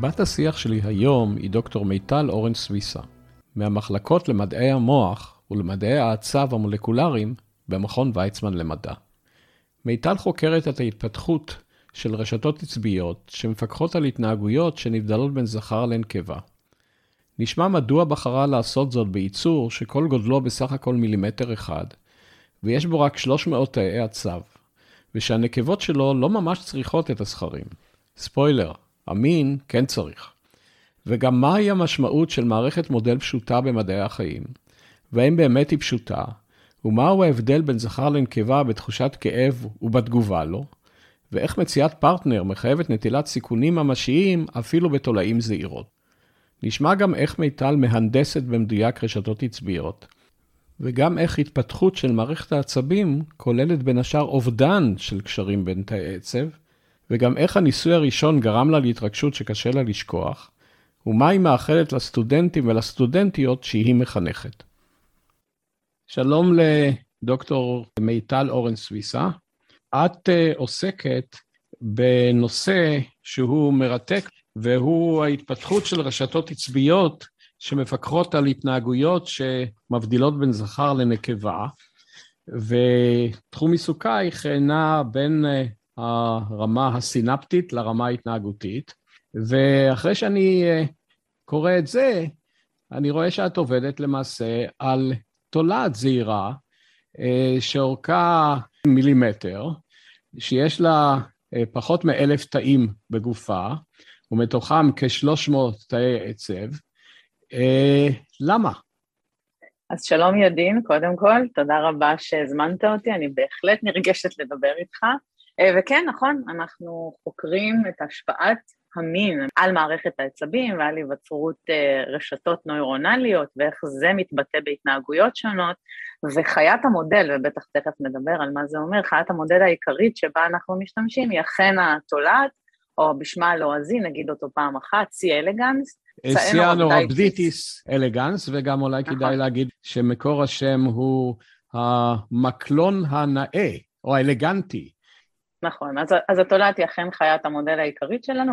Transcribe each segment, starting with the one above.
בת השיח שלי היום היא דוקטור מיטל אורן סוויסה, מהמחלקות למדעי המוח ולמדעי העצב המולקולריים במכון ויצמן למדע. מיטל חוקרת את ההתפתחות של רשתות עצביות שמפקחות על התנהגויות שנבדלות בין זכר לנקבה. נשמע מדוע בחרה לעשות זאת בייצור שכל גודלו בסך הכל מילימטר אחד, ויש בו רק 300 תאי עצב, ושהנקבות שלו לא ממש צריכות את הזכרים. ספוילר, המין כן צריך. וגם מהי המשמעות של מערכת מודל פשוטה במדעי החיים, והאם באמת היא פשוטה, ומהו ההבדל בין זכר לנקבה בתחושת כאב ובתגובה לו, ואיך מציאת פרטנר מחייבת נטילת סיכונים ממשיים אפילו בתולעים זעירות. נשמע גם איך מיטל מהנדסת במדויק רשתות עצביות, וגם איך התפתחות של מערכת העצבים כוללת בין השאר אובדן של קשרים בין תאי עצב, וגם איך הניסוי הראשון גרם לה להתרגשות שקשה לה לשכוח, ומה היא מאחלת לסטודנטים ולסטודנטיות שהיא מחנכת. שלום לדוקטור מיטל אורן סוויסה. את uh, עוסקת בנושא שהוא מרתק, והוא ההתפתחות של רשתות עצביות שמפקחות על התנהגויות שמבדילות בין זכר לנקבה, ותחום עיסוקייך נע בין uh, הרמה הסינפטית לרמה ההתנהגותית, ואחרי שאני uh, קורא את זה, אני רואה שאת עובדת למעשה על תולעת זעירה uh, שאורכה מילימטר, שיש לה אה, פחות מאלף תאים בגופה, ומתוכם כ-300 תאי עצב. אה, למה? אז שלום ידין, קודם כל, תודה רבה שהזמנת אותי, אני בהחלט נרגשת לדבר איתך. אה, וכן, נכון, אנחנו חוקרים את השפעת המין על מערכת העצבים ועל היווצרות רשתות נוירונליות ואיך זה מתבטא בהתנהגויות שונות, וחיית המודל, ובטח תכף נדבר על מה זה אומר, חיית המודל העיקרית שבה אנחנו משתמשים היא אכן התולעת, או בשמה הלועזי, נגיד אותו פעם אחת, C אלגנס. סיאנורבדיטיס אלגנס, וגם אולי נכון. כדאי להגיד שמקור השם הוא המקלון הנאה, או האלגנטי. נכון, אז, אז התולעת היא אכן חיית המודל העיקרית שלנו.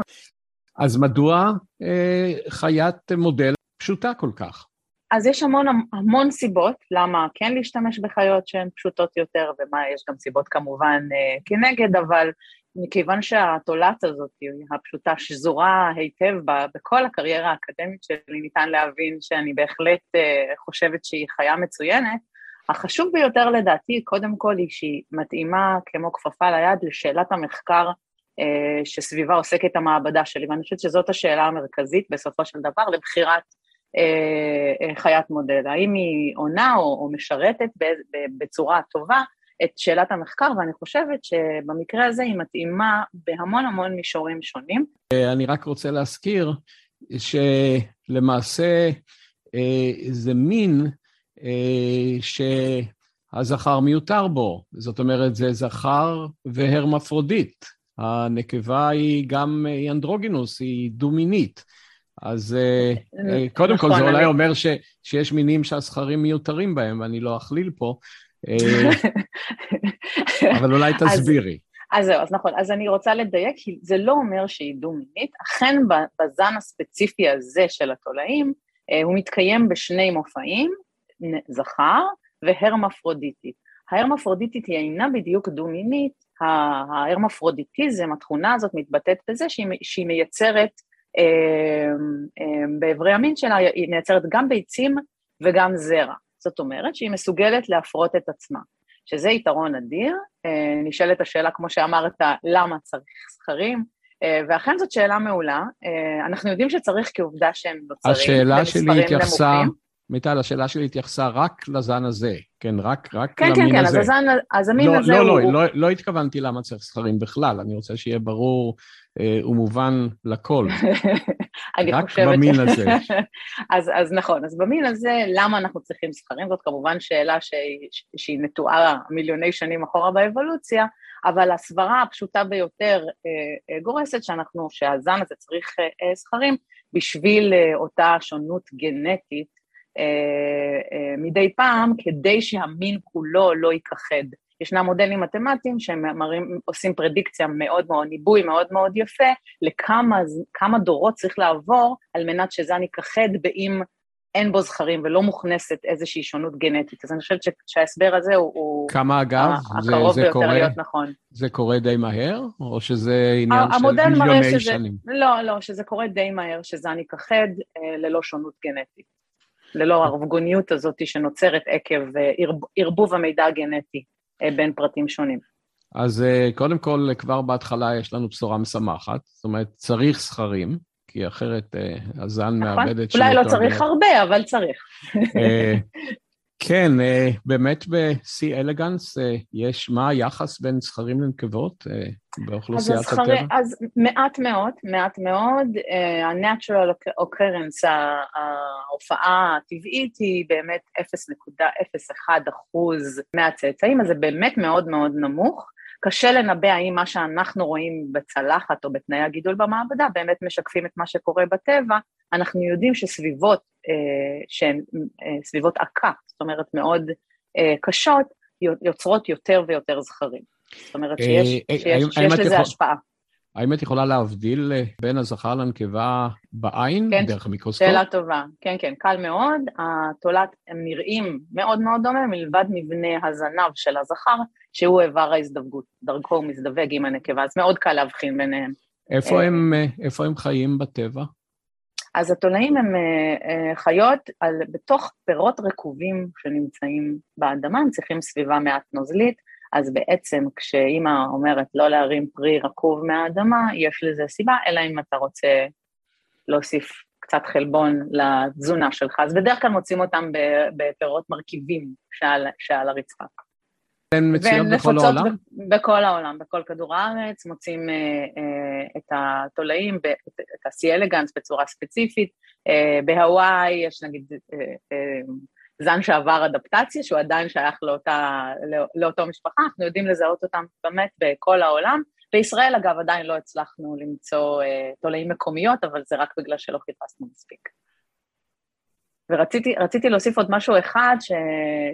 אז מדוע אה, חיית מודל פשוטה כל כך? אז יש המון המון סיבות למה כן להשתמש בחיות שהן פשוטות יותר, ומה, יש גם סיבות כמובן אה, כנגד, אבל מכיוון שהתולעת הזאת היא הפשוטה שזורה היטב בכל הקריירה האקדמית שלי, ניתן להבין שאני בהחלט אה, חושבת שהיא חיה מצוינת. החשוב ביותר לדעתי, קודם כל, היא שהיא מתאימה כמו כפפה ליד לשאלת המחקר אה, שסביבה עוסקת המעבדה שלי, ואני חושבת שזאת השאלה המרכזית בסופו של דבר לבחירת אה, אה, חיית מודל, האם היא עונה או, או משרתת בצורה טובה את שאלת המחקר, ואני חושבת שבמקרה הזה היא מתאימה בהמון המון מישורים שונים. אה, אני רק רוצה להזכיר שלמעשה זה מין שהזכר מיותר בו, זאת אומרת, זה זכר והרמפרודיט. הנקבה היא גם אנדרוגינוס, היא דו-מינית. אז אה, אה, קודם כל, זה נכון, אולי אומר שיש מינים שהזכרים מיותרים בהם, ואני לא אכליל פה, אה, אבל אולי תסבירי. אז זהו, אז נכון. אז אני רוצה לדייק, כי זה לא אומר שהיא דו-מינית. אכן, בזן הספציפי הזה של התולעים, הוא מתקיים בשני מופעים, זכר והרמפרודיטית. ההרמפרודיטית היא אינה בדיוק דו-מינית, ההרמפרודיטיזם, התכונה הזאת מתבטאת בזה שהיא, שהיא מייצרת אמ, באיברי המין שלה היא מייצרת גם ביצים וגם זרע. זאת אומרת שהיא מסוגלת להפרות את עצמה, שזה יתרון אדיר. אה, נשאלת השאלה, כמו שאמרת, למה צריך זכרים? אה, ואכן זאת שאלה מעולה. אה, אנחנו יודעים שצריך כעובדה שהם נוצרים השאלה שלי התייחסה, מיטל, השאלה שלי התייחסה רק לזן הזה, כן, רק, רק כן, למין כן, כן, הזה. כן, כן, אז המין לא, הזה לא, הוא... לא, לא, לא התכוונתי למה צריך זכרים בכלל, אני רוצה שיהיה ברור אה, ומובן לכל. רק חושבת... במין הזה. אז, אז נכון, אז במין הזה, למה אנחנו צריכים זכרים? זאת כמובן שאלה שהיא, שהיא נטועה מיליוני שנים אחורה באבולוציה, אבל הסברה הפשוטה ביותר אה, אה, גורסת שאנחנו, שהזן הזה צריך אה, זכרים בשביל אה, אותה שונות גנטית אה, אה, מדי פעם, כדי שהמין כולו לא ייכחד ישנם מודלים מתמטיים שהם מראים, עושים פרדיקציה מאוד מאוד, ניבוי מאוד מאוד יפה, לכמה דורות צריך לעבור על מנת שזן ייכחד באם אין בו זכרים ולא מוכנסת איזושהי שונות גנטית. אז אני חושבת שההסבר הזה הוא... כמה אגב? הקרוב זה, זה ביותר קורה, להיות נכון. זה קורה די מהר, או שזה עניין של מיליוני שזה, שנים? לא, לא, שזה קורה די מהר, שזן ייכחד אה, ללא שונות גנטית. ללא הרבגוניות הזאת שנוצרת עקב אה, ערבוב המידע הגנטי אה, בין פרטים שונים. אז אה, קודם כל, כבר בהתחלה יש לנו בשורה משמחת, זאת אומרת, צריך זכרים, כי אחרת הזן נכון. מאבד את שלו. אולי לא צריך הרבה, אבל צריך. כן, באמת ב-C אלגנס יש, מה היחס בין זכרים לנקבות באוכלוסיית אז הטבע? אז מעט מאוד, מעט מאוד. ה-natural occurrence, ההופעה הטבעית היא באמת 0.01 אחוז מהצאצאים, אז זה באמת מאוד מאוד נמוך. קשה לנבא האם מה שאנחנו רואים בצלחת או בתנאי הגידול במעבדה באמת משקפים את מה שקורה בטבע. אנחנו יודעים שסביבות אה, שהן אה, סביבות עקה, זאת אומרת מאוד אה, קשות, יוצרות יותר ויותר זכרים. זאת אומרת שיש, אה, שיש, שיש לזה יכול... השפעה. האם את יכולה להבדיל אה, בין הזכר לנקבה בעין, כן, דרך המיקרוסקופ? שאלה טובה. כן, כן, קל מאוד. התולעת, הם נראים מאוד מאוד דומה, מלבד מבנה הזנב של הזכר, שהוא איבר ההזדווגות. דרכו הוא מזדווג עם הנקבה, אז מאוד קל להבחין ביניהם. איפה, אה, הם, איפה הם חיים בטבע? אז התולעים הם חיות על, בתוך פירות רקובים שנמצאים באדמה, הם צריכים סביבה מעט נוזלית. אז בעצם כשאימא אומרת לא להרים פרי רקוב מהאדמה, יש לזה סיבה, אלא אם אתה רוצה להוסיף קצת חלבון לתזונה שלך. אז בדרך כלל מוצאים אותם בפירות מרכיבים שעל, שעל הרצפה. הן מציעות בכל העולם? בכל העולם, בכל כדור הארץ, מוצאים אה, אה, את התולעים, את ה-C אלגנס בצורה ספציפית. אה, בהוואי יש נגיד זן שעבר אדפטציה, שהוא עדיין שייך לאותה, לא, לאותו משפחה, אנחנו יודעים לזהות אותם באמת בכל העולם. בישראל, אגב, עדיין לא הצלחנו למצוא תולעים מקומיות, אבל זה רק בגלל שלא חיפשנו מספיק. ורציתי להוסיף עוד משהו אחד, ש,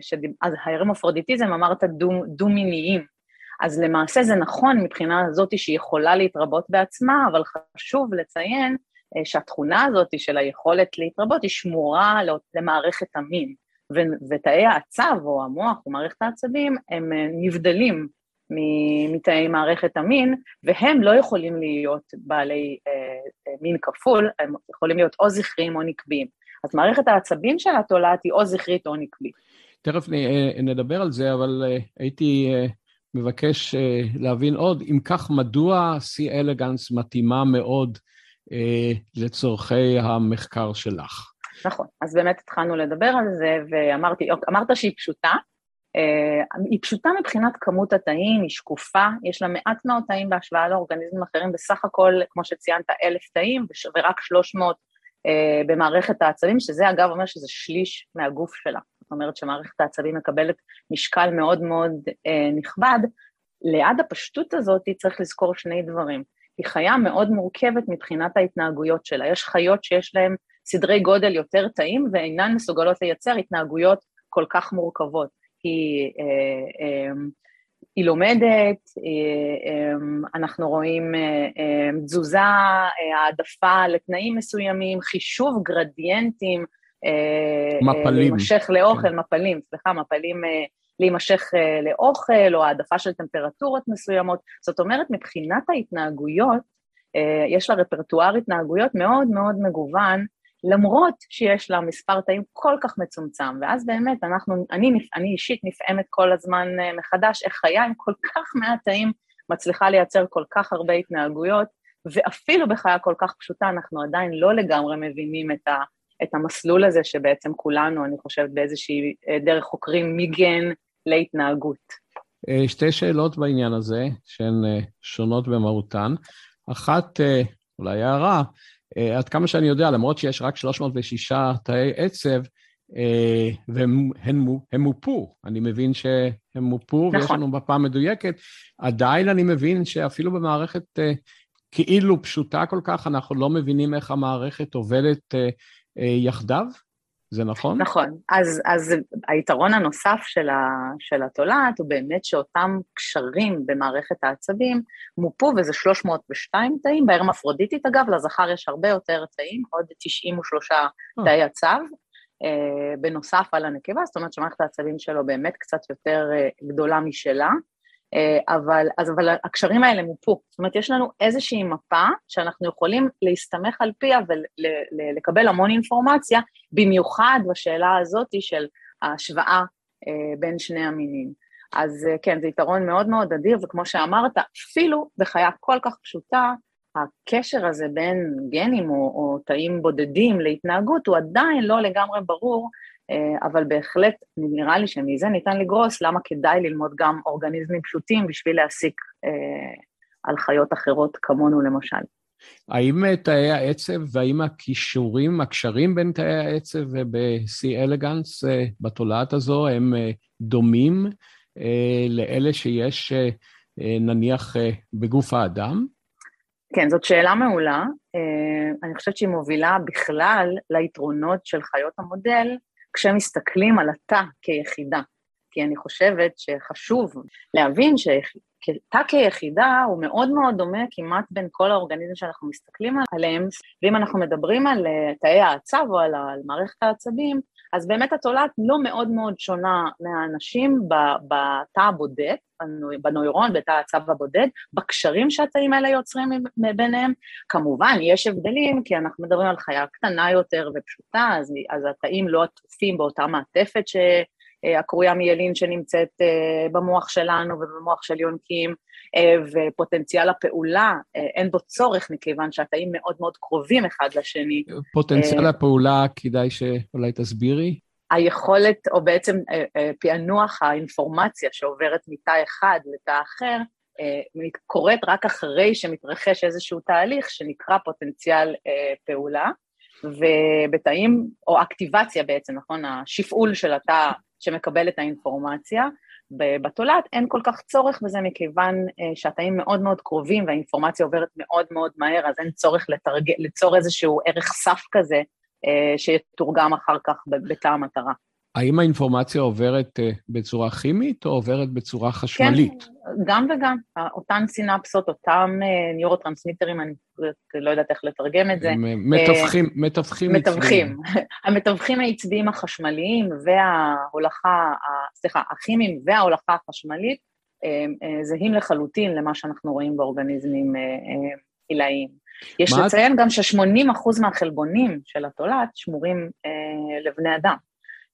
ש, אז ההרמופרודיטיזם, אמרת דו, דו-מיניים. אז למעשה זה נכון מבחינה הזאת שהיא יכולה להתרבות בעצמה, אבל חשוב לציין אה, שהתכונה הזאת של היכולת להתרבות היא שמורה למערכת המין. ותאי העצב או המוח או מערכת העצבים הם אה, נבדלים מתאי מערכת המין, והם לא יכולים להיות בעלי אה, אה, מין כפול, הם יכולים להיות או זכריים או נקביים. אז מערכת העצבים של התולעת היא או זכרית או נקבית. תכף נדבר על זה, אבל הייתי מבקש להבין עוד, אם כך, מדוע C אלגנס מתאימה מאוד לצורכי המחקר שלך? נכון, אז באמת התחלנו לדבר על זה, ואמרתי, אמרת שהיא פשוטה, היא פשוטה מבחינת כמות התאים, היא שקופה, יש לה מעט מאוד תאים בהשוואה לאורגניזמים אחרים, בסך הכל, כמו שציינת, אלף תאים, ורק 300 uh, אה, במערכת העצבים, שזה אגב אומר שזה שליש מהגוף שלה. זאת אומרת שמערכת העצבים מקבלת משקל מאוד מאוד uh, נכבד. ליד הפשטות הזאת צריך לזכור שני דברים. היא חיה מאוד מורכבת מבחינת ההתנהגויות שלה. יש חיות שיש להן סדרי גודל יותר טעים ואינן מסוגלות לייצר התנהגויות כל כך מורכבות. היא, אה, אה, היא לומדת, אה, אנחנו רואים תזוזה, העדפה לתנאים מסוימים, חישוב גרדיאנטים, מפלים. להימשך לאוכל, כן. מפלים, סליחה, מפלים להימשך לאוכל, או העדפה של טמפרטורות מסוימות. זאת אומרת, מבחינת ההתנהגויות, יש לה רפרטואר התנהגויות מאוד מאוד מגוון, למרות שיש לה מספר תאים כל כך מצומצם, ואז באמת אנחנו, אני, אני אישית נפעמת כל הזמן אה, מחדש, איך חיה עם כל כך מעט תאים מצליחה לייצר כל כך הרבה התנהגויות, ואפילו בחיה כל כך פשוטה אנחנו עדיין לא לגמרי מבינים את, ה, את המסלול הזה שבעצם כולנו, אני חושבת, באיזושהי אה, דרך חוקרים מגן להתנהגות. אה, שתי שאלות בעניין הזה, שהן שונות במהותן. אחת, אולי הערה, עד כמה שאני יודע, למרות שיש רק 306 תאי עצב, אה, והם מופו, אני מבין שהם מופו, נכון. ויש לנו מפה מדויקת, עדיין אני מבין שאפילו במערכת אה, כאילו פשוטה כל כך, אנחנו לא מבינים איך המערכת עובדת יחדיו? זה נכון? נכון. אז, אז היתרון הנוסף של, ה, של התולעת הוא באמת שאותם קשרים במערכת העצבים מופו, וזה 302 תאים, בהרמפרודיטית אגב, לזכר יש הרבה יותר תאים, עוד 93 אה. תאי עצב, אה, בנוסף על הנקבה, זאת אומרת שמערכת העצבים שלו באמת קצת יותר אה, גדולה משלה. אה, אבל, אז, אבל הקשרים האלה מופו. זאת אומרת, יש לנו איזושהי מפה שאנחנו יכולים להסתמך על פיה ולקבל המון אינפורמציה, במיוחד בשאלה הזאת של ההשוואה אה, בין שני המינים. אז אה, כן, זה יתרון מאוד מאוד אדיר, וכמו שאמרת, אפילו בחיה כל כך פשוטה, הקשר הזה בין גנים או, או תאים בודדים להתנהגות הוא עדיין לא לגמרי ברור, אבל בהחלט נראה לי שמזה ניתן לגרוס למה כדאי ללמוד גם אורגניזמים פשוטים בשביל להסיק אה, על חיות אחרות כמונו למשל. האם תאי העצב והאם הכישורים, הקשרים בין תאי העצב וב-C אלגנס אה, בתולעת הזו הם דומים לאלה שיש נניח בגוף האדם? כן, זאת שאלה מעולה. אני חושבת שהיא מובילה בכלל ליתרונות של חיות המודל, כשמסתכלים על התא כיחידה. כי אני חושבת שחשוב להבין שתא כיחידה הוא מאוד מאוד דומה כמעט בין כל האורגניזם שאנחנו מסתכלים עליהם, ואם אנחנו מדברים על אה, תאי העצב או על, מערכת העצבים, אז באמת התולעת לא מאוד מאוד שונה מהאנשים בתא הבודד, בנוירון, בתא העצב הבודד, בקשרים שהתאים האלה יוצרים ביניהם. כמובן, יש הבדלים, כי אנחנו מדברים על חיה קטנה יותר ופשוטה, אז, אז התאים לא עטופים באותה מעטפת שהקרויה מיילין שנמצאת אה, במוח שלנו ובמוח של יונקים, אה, ופוטנציאל הפעולה, אה, אין בו צורך מכיוון שהתאים מאוד מאוד קרובים אחד לשני. פוטנציאל הפעולה, כדאי שאולי תסבירי. היכולת, או בעצם פענוח האינפורמציה שעוברת מתא אחד לתא אחר, קורית רק אחרי שמתרחש איזשהו תהליך שנקרא פוטנציאל פעולה, ובתאים, או אקטיבציה בעצם, נכון? השפעול של התא שמקבל את האינפורמציה, בתולעת אין כל כך צורך בזה מכיוון אה, שהתאים מאוד מאוד קרובים והאינפורמציה עוברת מאוד מאוד מהר, אז אין צורך לתרג... ליצור איזשהו ערך סף כזה אה, שיתורגם אחר כך בתא המטרה. האם האינפורמציה עוברת אה, בצורה כימית או עוברת בצורה חשמלית? כן, גם וגם. אותן סינפסות, אותם ניורוטרנסמיטרים, אני לא יודעת איך לתרגם את זה. מתווכים, מתווכים מתווכים. המתווכים העצביים החשמליים וההולכה, סליחה, הכימיים וההולכה החשמלית זהים לחלוטין למה שאנחנו רואים באורגניזמים עילאיים. יש לציין גם ש-80% מהחלבונים של התולעת שמורים לבני אדם.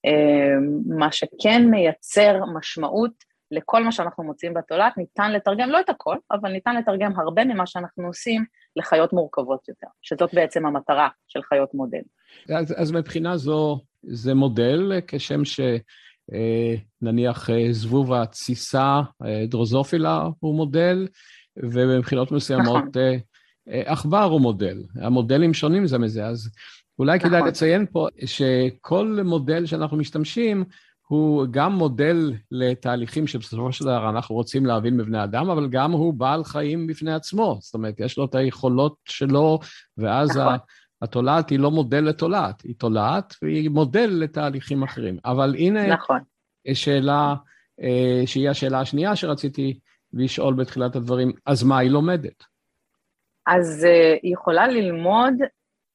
אמ, מה שכן מייצר משמעות לכל מה שאנחנו מוצאים בתולעת, ניתן לתרגם, לא את הכל, אבל ניתן לתרגם הרבה ממה שאנחנו עושים לחיות מורכבות יותר, שזאת בעצם המטרה של חיות מודל. אז, אז מבחינה זו, זה מודל, כשם שנניח אה, אה, זבוב התסיסה, אה, דרוזופילה הוא מודל, ומבחינות מסוימות נכון. עכבר הוא מודל. המודלים שונים זה מזה, אז אולי נכון. כדאי לציין פה שכל מודל שאנחנו משתמשים הוא גם מודל לתהליכים שבסופו של דבר אנחנו רוצים להבין בבני אדם, אבל גם הוא בעל חיים בפני עצמו. זאת אומרת, יש לו את היכולות שלו, ואז נכון. התולעת היא לא מודל לתולעת, היא תולעת והיא מודל לתהליכים אחרים. אבל הנה נכון. שאלה, אה, שהיא השאלה השנייה שרציתי לשאול בתחילת הדברים, אז מה היא לומדת? אז אה, היא יכולה ללמוד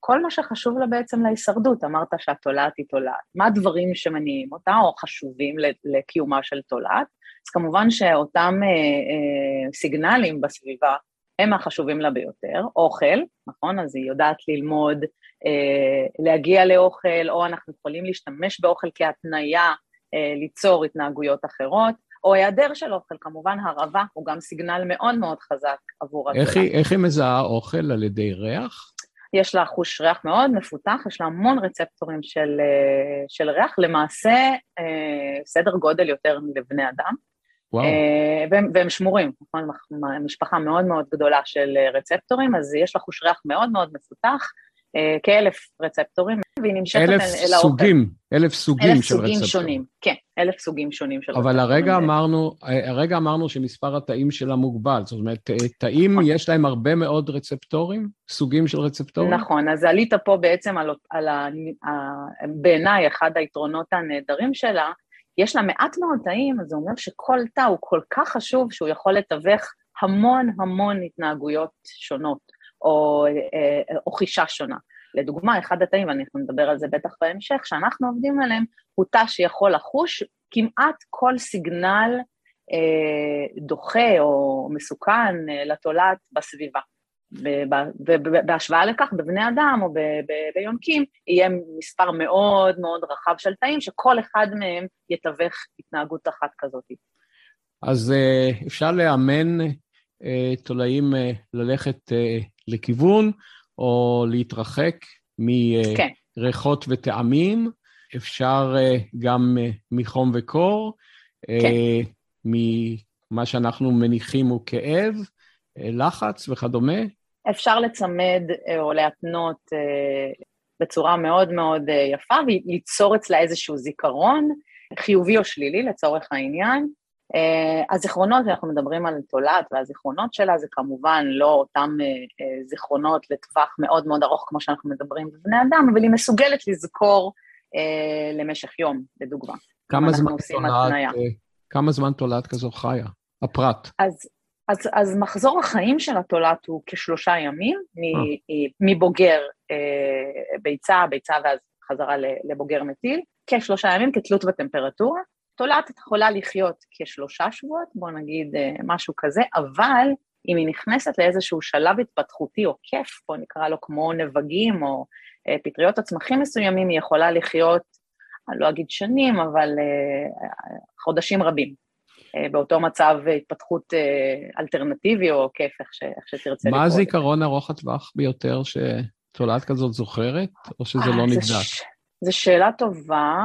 כל מה שחשוב לה בעצם להישרדות, אמרת שהתולעת היא תולעת. מה הדברים שמניעים אותה או חשובים לקיומה של תולעת? אז כמובן שאותם אה, אה, סיגנלים בסביבה הם החשובים לה ביותר. אוכל, נכון? אז היא יודעת ללמוד אה, להגיע לאוכל, או אנחנו יכולים להשתמש באוכל כהתניה אה, ליצור התנהגויות אחרות. או היעדר של אוכל, כמובן הרעבה הוא גם סיגנל מאוד מאוד חזק עבור התולעת. איך איך היא מזהה אוכל? על ידי ריח? יש לה חוש ריח מאוד מפותח, יש לה המון רצפטורים של, אה, של ריח, למעשה אה, סדר גודל יותר לבני אדם. וואו. אה, והם, והם שמורים, נכון? משפחה מאוד מאוד גדולה של רצפטורים, אז יש לה חוש ריח מאוד מאוד מפותח, כאלף רצפטורים, והיא נמשכת אל האוכל. אלף סוגים, אלף סוגים אלף של סוגים רצפטורים. שונים, כן. אלף סוגים שונים של אבל הרגע אמרנו, הרגע אמרנו שמספר התאים שלה מוגבל, זאת אומרת, תאים נכון. יש להם הרבה מאוד רצפטורים, סוגים של רצפטורים? נכון, אז עלית פה בעצם על, על ה, בעיניי אחד היתרונות הנהדרים שלה, יש לה מעט מאוד תאים, אז זה אומר שכל תא הוא כל כך חשוב שהוא יכול לתווך המון המון התנהגויות שונות, או, אה, או חישה שונה. לדוגמה, אחד התאים, ואנחנו נדבר על זה בטח בהמשך, שאנחנו עובדים עליהם, הוא תא שיכול לחוש כמעט כל סיגנל אה, דוחה או מסוכן אה, לתולעת בסביבה. ובהשוואה לכך, בבני אדם או ביונקים, יהיה מספר מאוד מאוד רחב של תאים, שכל אחד מהם יתווך התנהגות אחת כזאת. אז אה, אפשר לאמן אה, תולעים אה, ללכת לכיוון, או להתרחק מריחות כן. וטעמים, אפשר גם מחום וקור, כן. ממה שאנחנו מניחים הוא כאב, לחץ וכדומה. אפשר לצמד אה, או להתנות אה, בצורה מאוד מאוד אה, יפה וליצור אצלה איזשהו זיכרון, חיובי או שלילי לצורך העניין. הזיכרונות, אנחנו מדברים על תולעת והזיכרונות שלה זה כמובן לא אותם זיכרונות לטווח מאוד מאוד ארוך כמו שאנחנו מדברים בבני אדם, אבל היא מסוגלת לזכור למשך יום, לדוגמה. כמה זמן תולעת, כמה זמן תולעת כזו חיה? הפרט. אז אז, אז מחזור החיים של התולעת הוא כשלושה ימים, אה. מבוגר אה, ביצה, ביצה ואז חזרה לבוגר מטיל, כשלושה ימים כתלות בטמפרטורה. תולעת יכולה לחיות כשלושה שבועות, בואו נגיד אה, משהו כזה, אבל אם היא נכנסת לאיזשהו שלב התפתחותי או כיף, בואו נקרא לו כמו נבגים או אה, פטריות או צמחים מסוימים, היא יכולה לחיות, אני לא אגיד שנים, אבל אה, חודשים רבים. באותו מצב התפתחות אלטרנטיבי או כיף, איך, ש, איך שתרצה לקרוא. מה הזיכרון ארוך הטווח ביותר שתולעת כזאת זוכרת, או שזה לא נבדק? ש... זו שאלה טובה.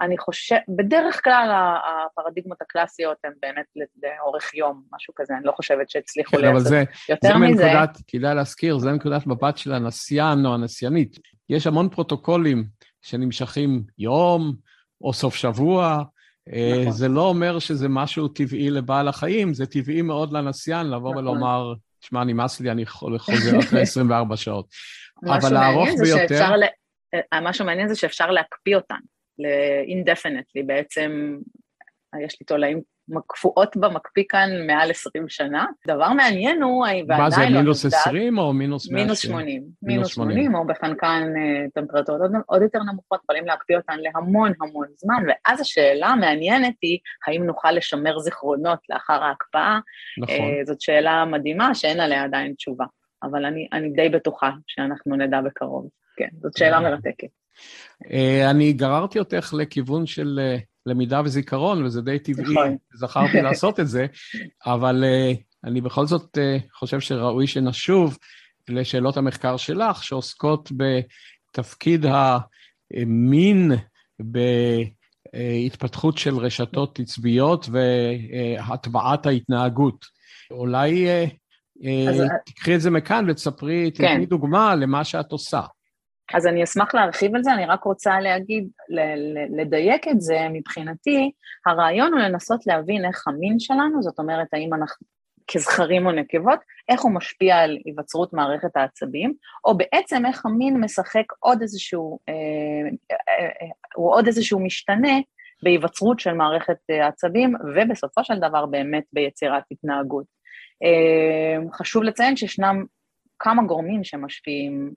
אני חושבת, בדרך כלל הפרדיגמות הקלאסיות הן באמת לאורך יום, משהו כזה, אני לא חושבת שהצליחו כן, לייצר יותר זה מזה. מנקודת, כדאי להזכיר, זה מנקודת מבט של הנסיין או הנסיינית. יש המון פרוטוקולים שנמשכים יום או סוף שבוע, נכון. זה לא אומר שזה משהו טבעי לבעל החיים, זה טבעי מאוד לנסיין לבוא נכון. ולומר, שמע, נמאס לי, אני חוזר אחרי 24 שעות. אבל הארוך ביותר... אה, מה שמעניין זה שאפשר להקפיא אותן, ל-indefinitely, בעצם יש לי תולעים קפואות במקפיא כאן מעל 20 שנה. דבר מעניין הוא, ועדיין לא מה זה, מינוס 20 או מינוס 100? מינוס 80. מינוס 80, או בחנקן אה, טמפרטורות עוד, עוד יותר נמוכות, יכולים להקפיא אותן להמון המון זמן, ואז השאלה המעניינת היא, האם נוכל לשמר זיכרונות לאחר ההקפאה? נכון. אה, זאת שאלה מדהימה שאין עליה עדיין תשובה, אבל אני, אני די בטוחה שאנחנו נדע בקרוב. כן, זאת שאלה אה. מרתקת. אני גררתי אותך לכיוון של למידה וזיכרון, וזה די טבעי, נכון. זכרתי לעשות את זה, אבל אני בכל זאת חושב שראוי שנשוב לשאלות המחקר שלך, שעוסקות בתפקיד המין בהתפתחות של רשתות עצביות והטבעת ההתנהגות. אולי אז... תקחי את זה מכאן ותספרי, כן. תתני דוגמה למה שאת עושה. אז אני אשמח להרחיב על זה, אני רק רוצה להגיד, לדייק את זה מבחינתי, הרעיון הוא לנסות להבין איך המין שלנו, זאת אומרת, האם אנחנו כזכרים או נקבות, איך הוא משפיע על היווצרות מערכת העצבים, או בעצם איך המין משחק עוד איזשהו, אה, אה, אה, הוא עוד איזשהו משתנה בהיווצרות של מערכת העצבים, ובסופו של דבר באמת ביצירת התנהגות. חשוב לציין שישנם כמה גורמים שמשפיעים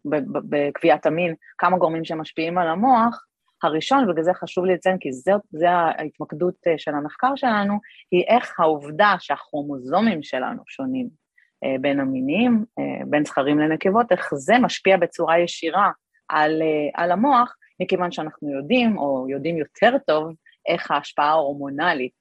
בקביעת המין, כמה גורמים שמשפיעים על המוח, הראשון, ובגלל זה חשוב לי לציין, כי זה ההתמקדות אה, של המחקר שלנו, היא איך העובדה שהכרומוזומים שלנו שונים אה, בין המינים, אה, בין זכרים לנקבות, איך זה משפיע בצורה ישירה על, על המוח, מכיוון שאנחנו יודעים, או יודעים יותר טוב, איך ההשפעה ההורמונלית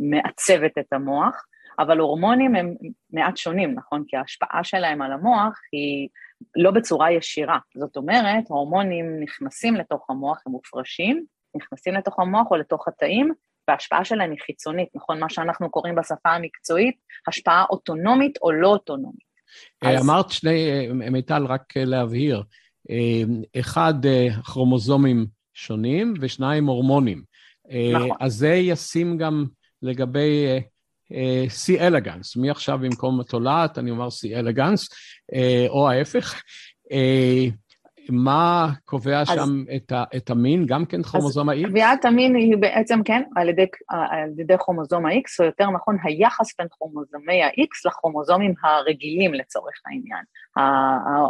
מעצבת את המוח, אבל הורמונים הם מעט שונים, נכון? כי ההשפעה שלהם על המוח היא לא בצורה ישירה. זאת אומרת, הורמונים נכנסים לתוך המוח, הם מופרשים, נכנסים לתוך המוח או לתוך התאים, וההשפעה שלהם היא חיצונית, נכון? מה שאנחנו קוראים בשפה המקצועית, השפעה אוטונומית או לא אוטונומית. אה, אז... אמרת שני, אה, מיטל, רק להבהיר, אה, אחד, הכרומוזומים שונים ושניים הורמונים. נכון. אז זה ישים גם לגבי C אלגנס. מעכשיו במקום תולעת אני אומר C אלגנס, או ההפך. מה קובע אז, שם את, ה, את המין, גם כן כרומוזום ה-X? קביעת המין היא בעצם, כן, על ידי, על ידי כרומוזום ה-X, או יותר נכון, היחס בין כרומוזומי ה-X לכרומוזומים הרגילים לצורך העניין,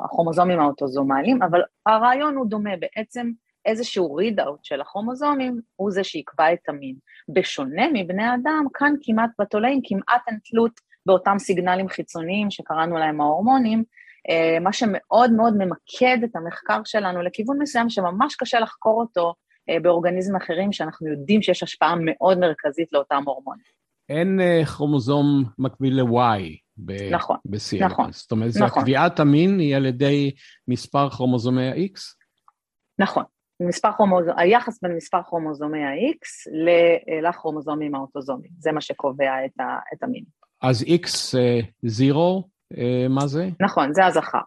הכרומוזומים האוטוזומליים, אבל הרעיון הוא דומה, בעצם איזשהו ריד-אאוט של הכרומוזומים הוא זה שיקבע את המין. בשונה מבני אדם, כאן כמעט בתולעים כמעט אין תלות באותם סיגנלים חיצוניים שקראנו להם ההורמונים, אה, מה שמאוד מאוד ממקד את המחקר שלנו לכיוון מסוים שממש קשה לחקור אותו אה, באורגניזמים אחרים, שאנחנו יודעים שיש השפעה מאוד מרכזית לאותם הורמונים. אין אה, כרומוזום מקביל ל-Y ב- נכון, ב-CLS. נכון, זאת אומרת, נכון. קביעת המין היא על ידי מספר כרומוזומי ה-X? נכון. מספר כרומוזום, היחס בין מספר כרומוזומי ה-X לכרומוזומים האוטוזומיים, זה מה שקובע את, ה, את המין. אז X זירו אה, מה זה? נכון, זה הזכר.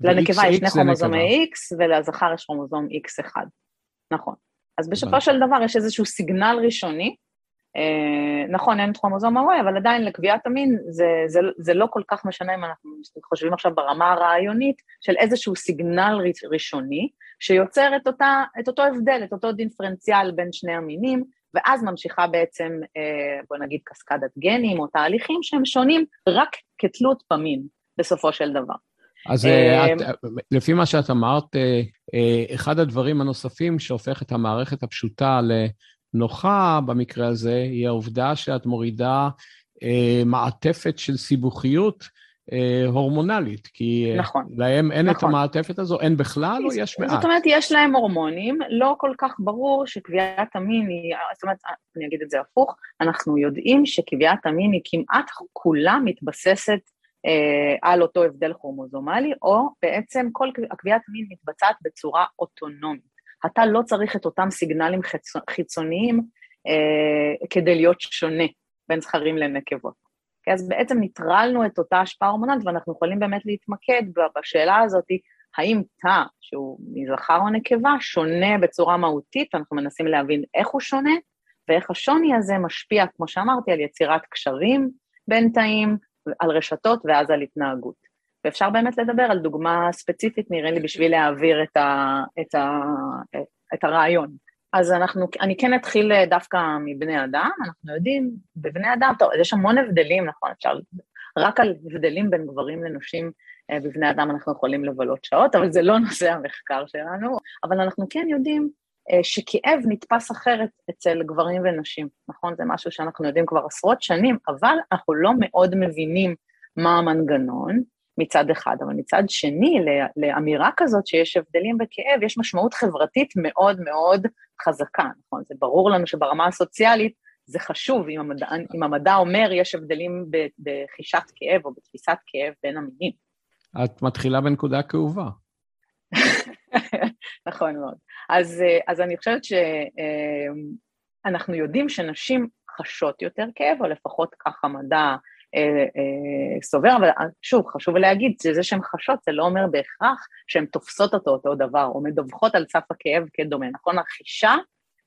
לנקבה יש שני כרומוזומי X ולזכר יש כרומוזום X1. נכון. אז בסופו של דבר יש איזשהו סיגנל ראשוני, אה, נכון, אין את כרומוזום ה-Y, אבל עדיין לקביעת המין זה, זה, זה לא כל כך משנה אם אנחנו חושבים עכשיו ברמה הרעיונית של איזשהו סיגנל ראשוני, שיוצר את, אותה, את אותו הבדל, את אותו דיפרנציאל בין שני המינים, ואז ממשיכה בעצם, אה, בוא נגיד, קסקדת גנים או תהליכים שהם שונים רק כתלות במין, בסופו של דבר. אז אה, את, לפי מה שאת אמרת, אחד הדברים הנוספים שהופך את המערכת הפשוטה לנוחה במקרה הזה, היא העובדה שאת מורידה מעטפת של סיבוכיות אה, הורמונלית, כי אה, נכון, להם אין נכון. את המעטפת הזו, אין בכלל או יש מעט? זאת אומרת, יש להם הורמונים, לא כל כך ברור שקביעת המין היא, זאת אומרת, אני אגיד את זה הפוך, אנחנו יודעים שקביעת המין היא כמעט כולה מתבססת אה, על אותו הבדל כרומוזומלי, או בעצם כל קביעת המין מתבצעת בצורה אוטונומית. אתה לא צריך את אותם סיגנלים חיצוניים אה, כדי להיות שונה בין זכרים לנקבות. אז בעצם ניטרלנו את אותה השפעה הורמונלית, ואנחנו יכולים באמת להתמקד בשאלה הזאת, האם תא, שהוא מזכר או נקבה, שונה בצורה מהותית, אנחנו מנסים להבין איך הוא שונה, ואיך השוני הזה משפיע, כמו שאמרתי, על יצירת קשרים בין תאים, על רשתות ואז על התנהגות. ואפשר באמת לדבר על דוגמה ספציפית, נראה לי, בשביל להעביר את, ה, את, ה, את הרעיון. אז אנחנו, אני כן אתחיל אה, דווקא מבני אדם, אנחנו יודעים, בבני אדם, טוב, יש המון הבדלים, נכון, אפשר, רק על הבדלים בין גברים לנשים אה, בבני אדם אנחנו יכולים לבלות שעות, אבל זה לא נושא המחקר שלנו, אבל אנחנו כן יודעים אה, שכאב נתפס אחרת אצל גברים ונשים, נכון? זה משהו שאנחנו יודעים כבר עשרות שנים, אבל אנחנו לא מאוד מבינים מה המנגנון, מצד אחד, אבל מצד שני, לאמירה כזאת שיש הבדלים בכאב, יש משמעות חברתית מאוד מאוד חזקה, נכון? זה ברור לנו שברמה הסוציאלית זה חשוב, אם המדע, אם המדע אומר יש הבדלים בחישת כאב או בתפיסת כאב בין המינים. את מתחילה בנקודה כאובה. נכון מאוד. אז, אז אני חושבת שאנחנו יודעים שנשים חשות יותר כאב, או לפחות ככה מדע אה, אה, סובר, אבל שוב, חשוב להגיד שזה שהן חשות, זה לא אומר בהכרח שהן תופסות אותו אותו דבר, או מדווחות על סף הכאב כדומה, נכון? החישה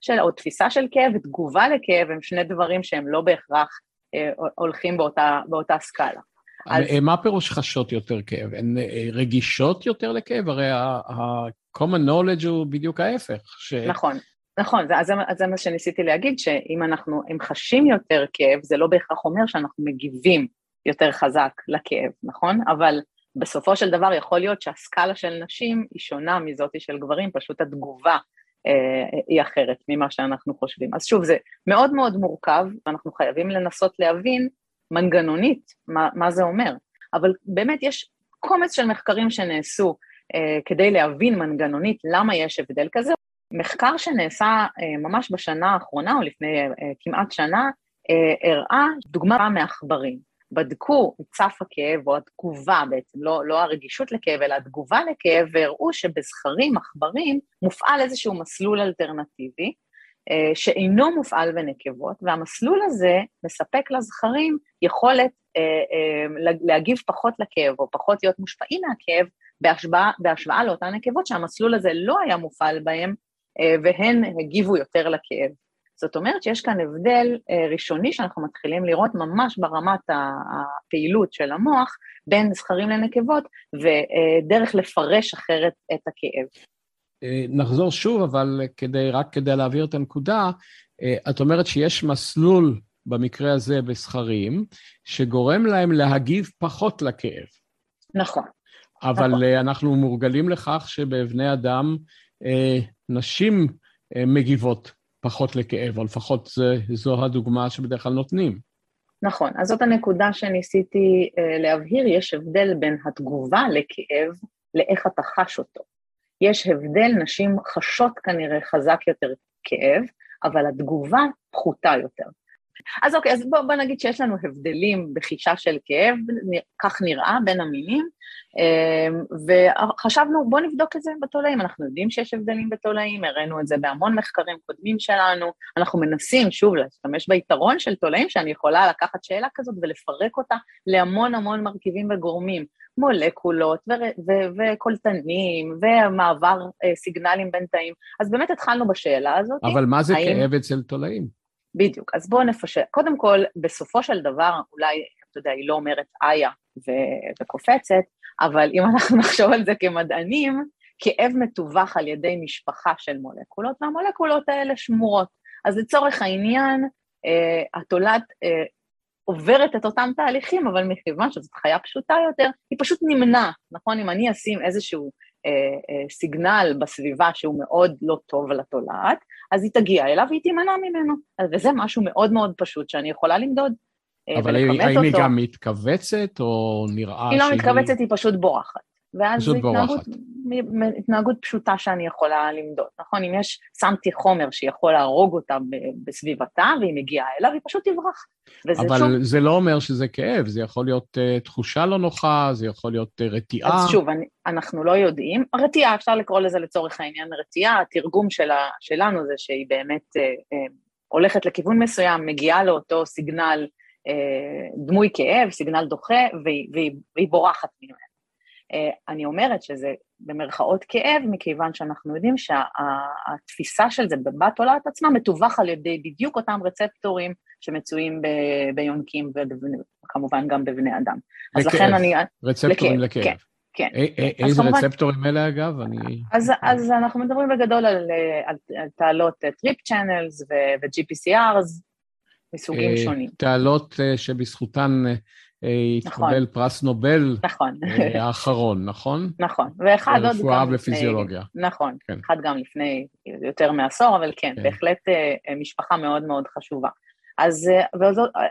של, או תפיסה של כאב ותגובה לכאב הם שני דברים שהם לא בהכרח אה, הולכים באותה, באותה סקאלה. אז... מה פירוש חשות יותר כאב? הן רגישות יותר לכאב? הרי ה-common knowledge הוא בדיוק ההפך. ש... נכון. נכון, זה, זה, זה מה שניסיתי להגיד, שאם אנחנו, אם חשים יותר כאב, זה לא בהכרח אומר שאנחנו מגיבים יותר חזק לכאב, נכון? אבל בסופו של דבר יכול להיות שהסקאלה של נשים היא שונה מזאת של גברים, פשוט התגובה אה, היא אחרת ממה שאנחנו חושבים. אז שוב, זה מאוד מאוד מורכב, ואנחנו חייבים לנסות להבין מנגנונית מה, מה זה אומר. אבל באמת יש קומץ של מחקרים שנעשו אה, כדי להבין מנגנונית למה יש הבדל כזה, מחקר שנעשה אה, ממש בשנה האחרונה, או לפני אה, כמעט שנה, אה, הראה דוגמה מעכברים. בדקו את סף הכאב, או התגובה בעצם, לא, לא הרגישות לכאב, אלא התגובה לכאב, והראו שבזכרים, עכברים, מופעל איזשהו מסלול אלטרנטיבי, שאינו מופעל בנקבות, והמסלול הזה מספק לזכרים יכולת להגיב פחות לכאב, או פחות להיות מושפעים מהכאב, בהשוואה, בהשוואה לאותן נקבות שהמסלול הזה לא היה מופעל בהם והן הגיבו יותר לכאב. זאת אומרת שיש כאן הבדל ראשוני שאנחנו מתחילים לראות ממש ברמת הפעילות של המוח בין זכרים לנקבות ודרך לפרש אחרת את הכאב. נחזור שוב, אבל כדי, רק כדי להעביר את הנקודה, את אומרת שיש מסלול במקרה הזה בזכרים, שגורם להם להגיב פחות לכאב. נכון. אבל נכון. אנחנו מורגלים לכך שבבני אדם נשים מגיבות פחות לכאב, או לפחות זה, זו הדוגמה שבדרך כלל נותנים. נכון, אז זאת הנקודה שניסיתי uh, להבהיר, יש הבדל בין התגובה לכאב לאיך אתה חש אותו. יש הבדל, נשים חשות כנראה חזק יותר כאב, אבל התגובה פחותה יותר. אז אוקיי, אז בוא, בוא נגיד שיש לנו הבדלים בחישה של כאב, כך נראה בין המינים, אמ, וחשבנו בוא נבדוק את זה בתולעים, אנחנו יודעים שיש הבדלים בתולעים, הראינו את זה בהמון מחקרים קודמים שלנו, אנחנו מנסים שוב להשתמש ביתרון של תולעים, שאני יכולה לקחת שאלה כזאת ולפרק אותה להמון המון מרכיבים וגורמים, מולקולות וקולטנים ומעבר אה, סיגנלים בין תאים, אז באמת התחלנו בשאלה הזאת. אבל מה זה האם... כאב אצל תולעים? בדיוק, אז בואו נפשט. קודם כל, בסופו של דבר, אולי, אתה יודע, היא לא אומרת איה ו- וקופצת, אבל אם אנחנו נחשוב על זה כמדענים, כאב מתווך על ידי משפחה של מולקולות, והמולקולות האלה שמורות. אז לצורך העניין, אה, התולעת אה, עוברת את אותם תהליכים, אבל מכיוון שזאת חיה פשוטה יותר, היא פשוט נמנע, נכון? אם אני אשים איזשהו סיגנל בסביבה שהוא מאוד לא טוב לתולעת, אז היא תגיע אליו והיא תימנע ממנו. וזה משהו מאוד מאוד פשוט שאני יכולה למדוד. אה, אבל האם. היא גם מתכווצת או נראה שהיא... היא לא מתכווצת, היא פשוט בורחת. ואז זו התנהגות, התנהגות פשוטה שאני יכולה למדוד, נכון? אם יש, שמתי חומר שיכול להרוג אותה בסביבתה והיא מגיעה אליו, היא פשוט תברח. אבל שוב... זה לא אומר שזה כאב, זה יכול להיות uh, תחושה לא נוחה, זה יכול להיות uh, רתיעה. אז שוב, אני, אנחנו לא יודעים. רתיעה, אפשר לקרוא לזה לצורך העניין רתיעה, התרגום שלה, שלנו זה שהיא באמת uh, uh, הולכת לכיוון מסוים, מגיעה לאותו סיגנל uh, דמוי כאב, סיגנל דוחה, והיא, והיא, והיא בורחת ממנו. אה, אני אומרת שזה במרכאות כאב, מכיוון שאנחנו יודעים שהתפיסה של זה בבת עולת עצמה מתווך על ידי בדיוק אותם רצפטורים שמצויים ביונקים וכמובן גם בבני אדם. לכאב, אז לכן אני... רצפטורים לכאב. כן. כן. איזה כמובן, רצפטורים אלה אגב? אני... אז, אז אנחנו מדברים בגדול על, על, על תעלות TRP channels ו-GPCRs מסוגים אה, שונים. תעלות אה, התקבל נכון. פרס נובל נכון. אה, האחרון, נכון? נכון, ואחד עוד גם... רפואה ופיזיולוגיה. נכון, כן. אחד גם לפני יותר מעשור, אבל כן, כן. בהחלט אה, משפחה מאוד מאוד חשובה. אז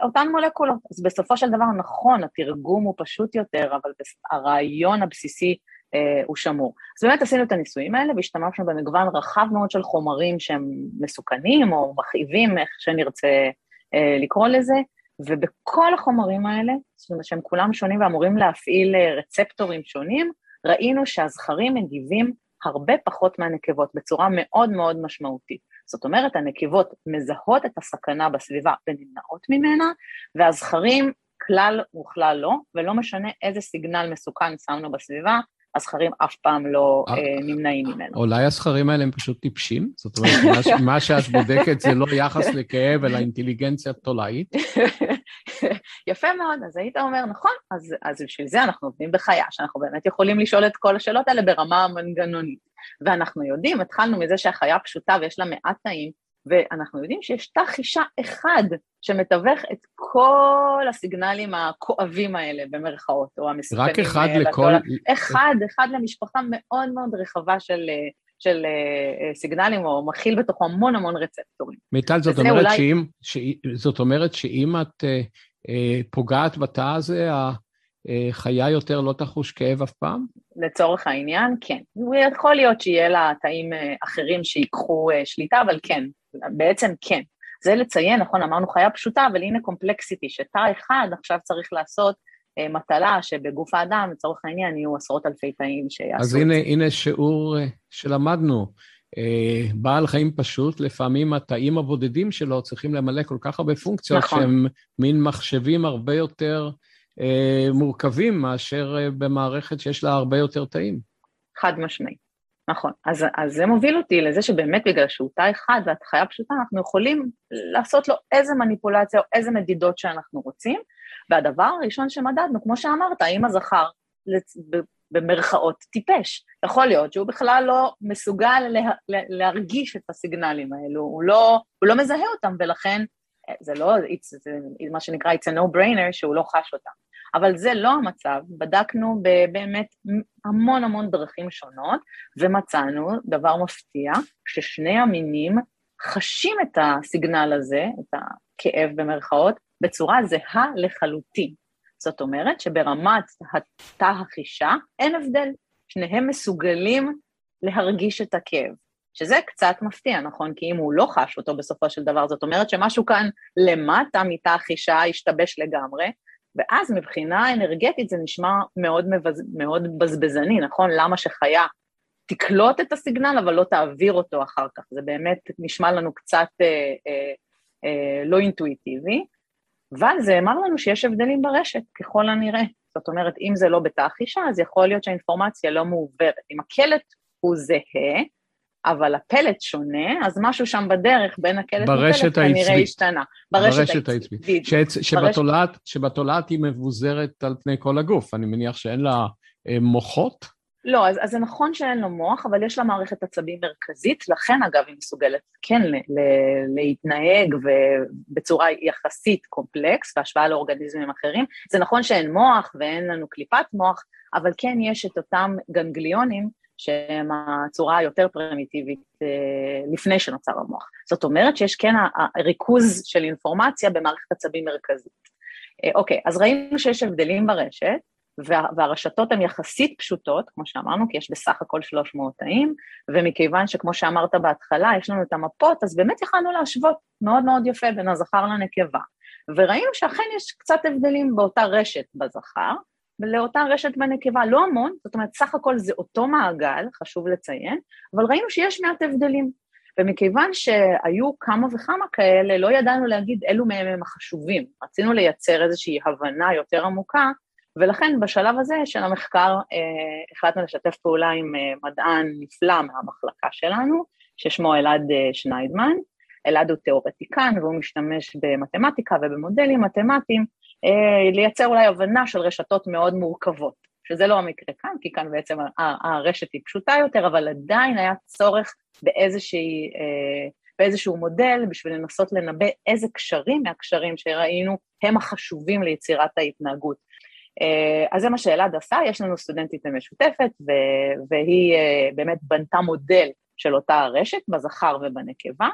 אותן מולקולות, אז בסופו של דבר נכון, התרגום הוא פשוט יותר, אבל הרעיון הבסיסי אה, הוא שמור. אז באמת עשינו את הניסויים האלה והשתמשנו במגוון רחב מאוד של חומרים שהם מסוכנים או מכאיבים, איך שנרצה אה, לקרוא לזה, ובכל החומרים האלה, זאת אומרת שהם כולם שונים ואמורים להפעיל אה, רצפטורים שונים, ראינו שהזכרים מגיבים הרבה פחות מהנקבות בצורה מאוד מאוד משמעותית. זאת אומרת, הנקבות מזהות את הסכנה בסביבה ונמנעות ממנה, והזכרים כלל וכלל לא, ולא משנה איזה סיגנל מסוכן שמנו בסביבה, הזכרים אף פעם לא אה, אה, נמנעים ממנו. אולי הזכרים האלה הם פשוט טיפשים? זאת אומרת, מה שאת בודקת זה לא יחס לכאב, אלא אינטליגנציה תולעית? יפה מאוד, אז היית אומר, נכון, אז, אז בשביל זה אנחנו עובדים בחיה, שאנחנו באמת יכולים לשאול את כל השאלות האלה ברמה המנגנונית. ואנחנו יודעים, התחלנו מזה שהחיה פשוטה ויש לה מעט תאים, ואנחנו יודעים שיש תא חישה אחד שמתווך את כל הסיגנלים הכואבים האלה, במרכאות, או המסוכנים. רק אחד לכל... אחד, אחד למשפחה מאוד מאוד רחבה של, של uh, סיגנלים, או מכיל בתוכו המון המון רצפטורים. מיטל, זאת אומרת, אולי... שאם, ש... זאת אומרת שאם את uh, uh, פוגעת בתא הזה, החיה יותר לא תחוש כאב אף פעם? לצורך העניין, כן. יכול להיות שיהיה לה תאים אחרים שיקחו שליטה, אבל כן, בעצם כן. זה לציין, נכון, אמרנו חיה פשוטה, אבל הנה קומפלקסיטי, שתא אחד עכשיו צריך לעשות אה, מטלה שבגוף האדם, לצורך העניין, יהיו עשרות אלפי תאים שיעשו אז הנה, הנה שיעור אה, שלמדנו. אה, בעל חיים פשוט, לפעמים התאים הבודדים שלו צריכים למלא כל כך הרבה פונקציות, נכון. שהם מין מחשבים הרבה יותר אה, מורכבים מאשר אה, במערכת שיש לה הרבה יותר תאים. חד משמעי. נכון. אז, אז זה מוביל אותי לזה שבאמת בגלל שהוא תא אחד ואת חיה פשוטה, אנחנו יכולים לעשות לו איזה מניפולציה או איזה מדידות שאנחנו רוצים, והדבר הראשון שמדדנו, כמו שאמרת, האם הזכר במרכאות טיפש. יכול להיות שהוא בכלל לא מסוגל לה, לה, להרגיש את הסיגנלים האלו, הוא לא, הוא לא מזהה אותם, ולכן זה לא, זה מה שנקרא, it's a no-brainer שהוא לא חש אותם. אבל זה לא המצב, בדקנו באמת המון המון דרכים שונות, ומצאנו דבר מפתיע, ששני המינים חשים את הסיגנל הזה, את הכאב במרכאות, בצורה זהה לחלוטין. זאת אומרת שברמת התא החישה אין הבדל, שניהם מסוגלים להרגיש את הכאב, שזה קצת מפתיע, נכון? כי אם הוא לא חש אותו בסופו של דבר, זאת אומרת שמשהו כאן למטה מתא החישה השתבש לגמרי, ואז מבחינה אנרגטית זה נשמע מאוד, מבז... מאוד בזבזני, נכון? למה שחיה תקלוט את הסיגנל אבל לא תעביר אותו אחר כך, זה באמת נשמע לנו קצת אה, אה, אה, לא אינטואיטיבי. אבל זה אמר לנו שיש הבדלים ברשת, ככל הנראה. זאת אומרת, אם זה לא בתא חישה, אז יכול להיות שהאינפורמציה לא מעוברת. אם הקלט הוא זהה, אבל הפלט שונה, אז משהו שם בדרך בין הקלט לפלט כנראה השתנה. ברשת. העצבית. שבתולעת, שבתולעת היא מבוזרת על פני כל הגוף, אני מניח שאין לה אה, מוחות? לא, אז, אז זה נכון שאין לו מוח, אבל יש לה מערכת עצבים מרכזית, לכן אגב היא מסוגלת כן ל, ל, להתנהג בצורה יחסית קומפלקס, בהשוואה לאורגניזמים אחרים. זה נכון שאין מוח ואין לנו קליפת מוח, אבל כן יש את אותם גנגליונים שהם הצורה היותר פרימיטיבית אה, לפני שנוצר המוח. זאת אומרת שיש כן הריכוז של אינפורמציה במערכת עצבים מרכזית. אה, אוקיי, אז ראינו שיש הבדלים ברשת, וה, והרשתות הן יחסית פשוטות, כמו שאמרנו, כי יש בסך הכל 300 תאים, ומכיוון שכמו שאמרת בהתחלה, יש לנו את המפות, אז באמת יכלנו להשוות מאוד מאוד יפה בין הזכר לנקבה. וראינו שאכן יש קצת הבדלים באותה רשת בזכר, ולאותה רשת בנקבה, לא המון, זאת אומרת, סך הכל זה אותו מעגל, חשוב לציין, אבל ראינו שיש מעט הבדלים. ומכיוון שהיו כמה וכמה כאלה, לא ידענו להגיד אילו מהם הם החשובים. רצינו לייצר איזושהי הבנה יותר עמוקה ולכן בשלב הזה של המחקר אה, החלטנו לשתף פעולה עם אה, מדען נפלא מהמחלקה שלנו, ששמו אלעד אה, שניידמן. אלעד הוא תיאורטיקן והוא משתמש במתמטיקה ובמודלים מתמטיים לייצר אולי הבנה של רשתות מאוד מורכבות, שזה לא המקרה כאן, כי כאן בעצם הרשת היא פשוטה יותר, אבל עדיין היה צורך באיזושהי, באיזשהו מודל בשביל לנסות לנבא איזה קשרים מהקשרים שראינו הם החשובים ליצירת ההתנהגות. אה, אז זה מה שאלעד עשה, יש לנו סטודנטית משותפת, והיא אה, באמת בנתה מודל של אותה הרשת, בזכר ובנקבה.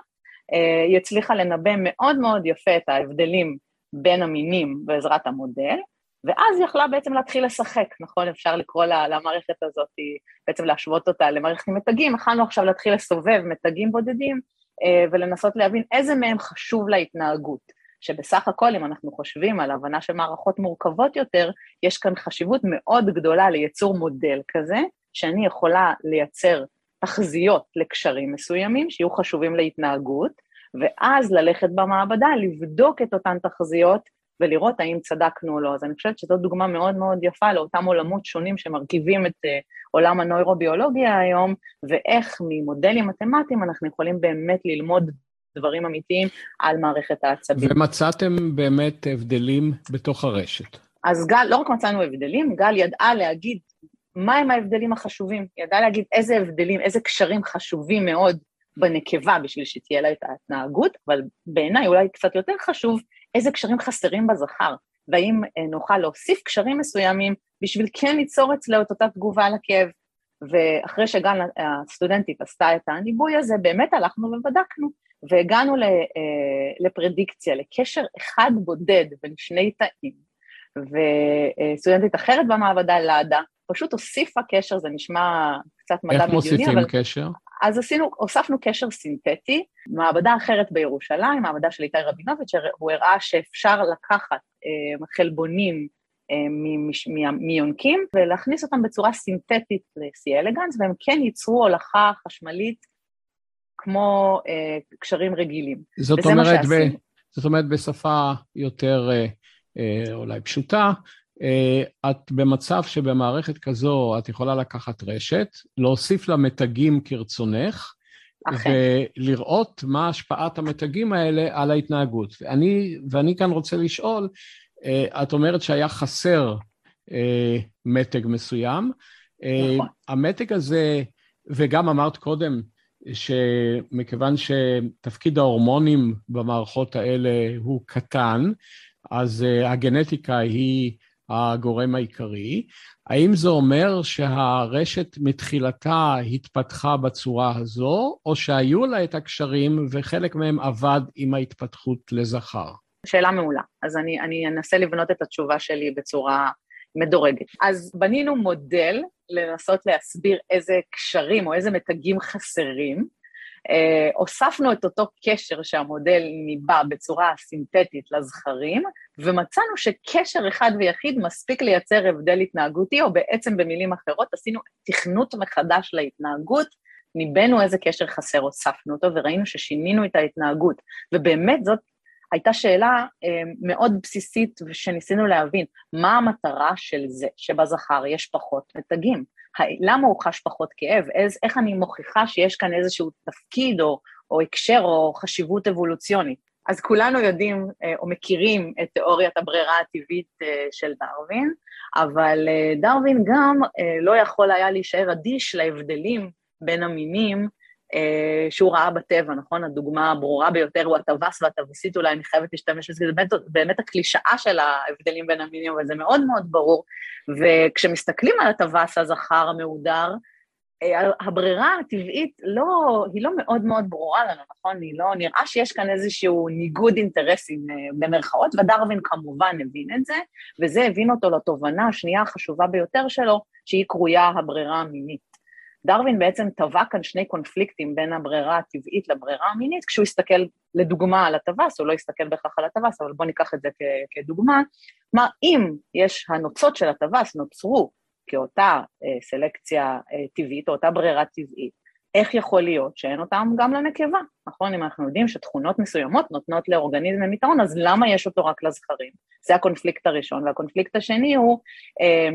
אה, היא הצליחה לנבא מאוד מאוד יפה את ההבדלים בין המינים בעזרת המודל, ואז היא יכלה בעצם להתחיל לשחק, נכון? אפשר לקרוא למערכת הזאת, בעצם להשוות אותה למערכת עם מתגים, יכלנו עכשיו להתחיל לסובב מתגים בודדים ולנסות להבין איזה מהם חשוב להתנהגות. שבסך הכל, אם אנחנו חושבים על הבנה של מערכות מורכבות יותר, יש כאן חשיבות מאוד גדולה ליצור מודל כזה, שאני יכולה לייצר תחזיות לקשרים מסוימים שיהיו חשובים להתנהגות, ואז ללכת במעבדה, לבדוק את אותן תחזיות ולראות האם צדקנו או לא. אז אני חושבת שזו דוגמה מאוד מאוד יפה לאותם עולמות שונים שמרכיבים את uh, עולם הנוירוביולוגיה היום, ואיך ממודלים מתמטיים אנחנו יכולים באמת ללמוד דברים אמיתיים על מערכת העצבים. ומצאתם באמת הבדלים בתוך הרשת. אז גל, לא רק מצאנו הבדלים, גל ידעה להגיד מהם ההבדלים החשובים, ידעה להגיד איזה הבדלים, איזה קשרים חשובים מאוד בנקבה בשביל שתהיה לה את ההתנהגות, אבל בעיניי אולי קצת יותר חשוב, איזה קשרים חסרים בזכר, והאם אה, נוכל להוסיף קשרים מסוימים בשביל כן ליצור אצלו את אותה תגובה לכאב. ואחרי שגל הסטודנטית עשתה את הניבוי הזה, באמת הלכנו ובדקנו והגענו אה, לפרדיקציה, לקשר אחד בודד בין שני תאים, וסטודנטית אחרת במעבדה, לאדה, פשוט הוסיפה קשר, זה נשמע קצת מדע בדיוני, אבל... איך מוסיפים קשר? אז עשינו, הוספנו קשר סינתטי, מעבדה אחרת בירושלים, מעבדה של איתי רבינוביץ', הוא הראה שאפשר לקחת אה, חלבונים אה, מיונקים ולהכניס אותם בצורה סינתטית ל-C אלגנס, והם כן ייצרו הולכה חשמלית כמו אה, קשרים רגילים. זאת אומרת, ב, זאת אומרת, בשפה יותר אה, אה, אולי פשוטה, את במצב שבמערכת כזו את יכולה לקחת רשת, להוסיף לה מתגים כרצונך, אכן. ולראות מה השפעת המתגים האלה על ההתנהגות. אני, ואני כאן רוצה לשאול, אה, את אומרת שהיה חסר אה, מתג מסוים. נכון. המתג הזה, וגם אמרת קודם, שמכיוון שתפקיד ההורמונים במערכות האלה הוא קטן, אז הגנטיקה היא הגורם העיקרי. האם זה אומר שהרשת מתחילתה התפתחה בצורה הזו, או שהיו לה את הקשרים וחלק מהם עבד עם ההתפתחות לזכר? שאלה מעולה. אז אני, אני אנסה לבנות את התשובה שלי בצורה מדורגת. אז בנינו מודל לנסות להסביר איזה קשרים או איזה מתגים חסרים, הוספנו את אותו קשר שהמודל ניבא בצורה סינתטית לזכרים, ומצאנו שקשר אחד ויחיד מספיק לייצר הבדל התנהגותי, או בעצם במילים אחרות עשינו תכנות מחדש להתנהגות, ניבאנו איזה קשר חסר, הוספנו אותו, וראינו ששינינו את ההתנהגות. ובאמת זאת הייתה שאלה אה, מאוד בסיסית שניסינו להבין, מה המטרה של זה שבזכר יש פחות מתגים? למה הוא חש פחות כאב, איז, איך אני מוכיחה שיש כאן איזשהו תפקיד או, או הקשר או חשיבות אבולוציונית. אז כולנו יודעים אה, או מכירים את תיאוריית הברירה הטבעית אה, של דרווין, אבל אה, דרווין גם לא יכול היה להישאר אדיש להבדלים בין המינים שהוא ראה בטבע, נכון? הדוגמה הברורה ביותר הוא הטווס והטווסית, אולי אני חייבת להשתמש בזה, זה באמת, באמת הקלישאה של ההבדלים בין המינים, אבל זה מאוד מאוד ברור. וכשמסתכלים על הטווס הזכר המהודר, אה, הברירה הטבעית לא, היא לא מאוד מאוד ברורה לנו, נכון? היא לא, נראה שיש כאן איזשהו ניגוד אינטרסים אה, במרכאות, ודרווין כמובן הבין את זה, וזה הבין אותו לתובנה השנייה החשובה ביותר שלו, שהיא קרויה הברירה המינית. דרווין בעצם טבע כאן שני קונפליקטים בין הברירה הטבעית לברירה המינית, כשהוא הסתכל לדוגמה על הטווס, הוא לא הסתכל בהכרח על הטווס, אבל בואו ניקח את זה כדוגמה, כלומר אם יש הנוצות של הטווס נוצרו כאותה אה, סלקציה אה, טבעית או אותה ברירה טבעית, איך יכול להיות שאין אותם גם לנקבה, נכון? אם אנחנו יודעים שתכונות מסוימות נותנות לאורגניזם יתרון, אז למה יש אותו רק לזכרים? זה הקונפליקט הראשון, והקונפליקט השני הוא אה,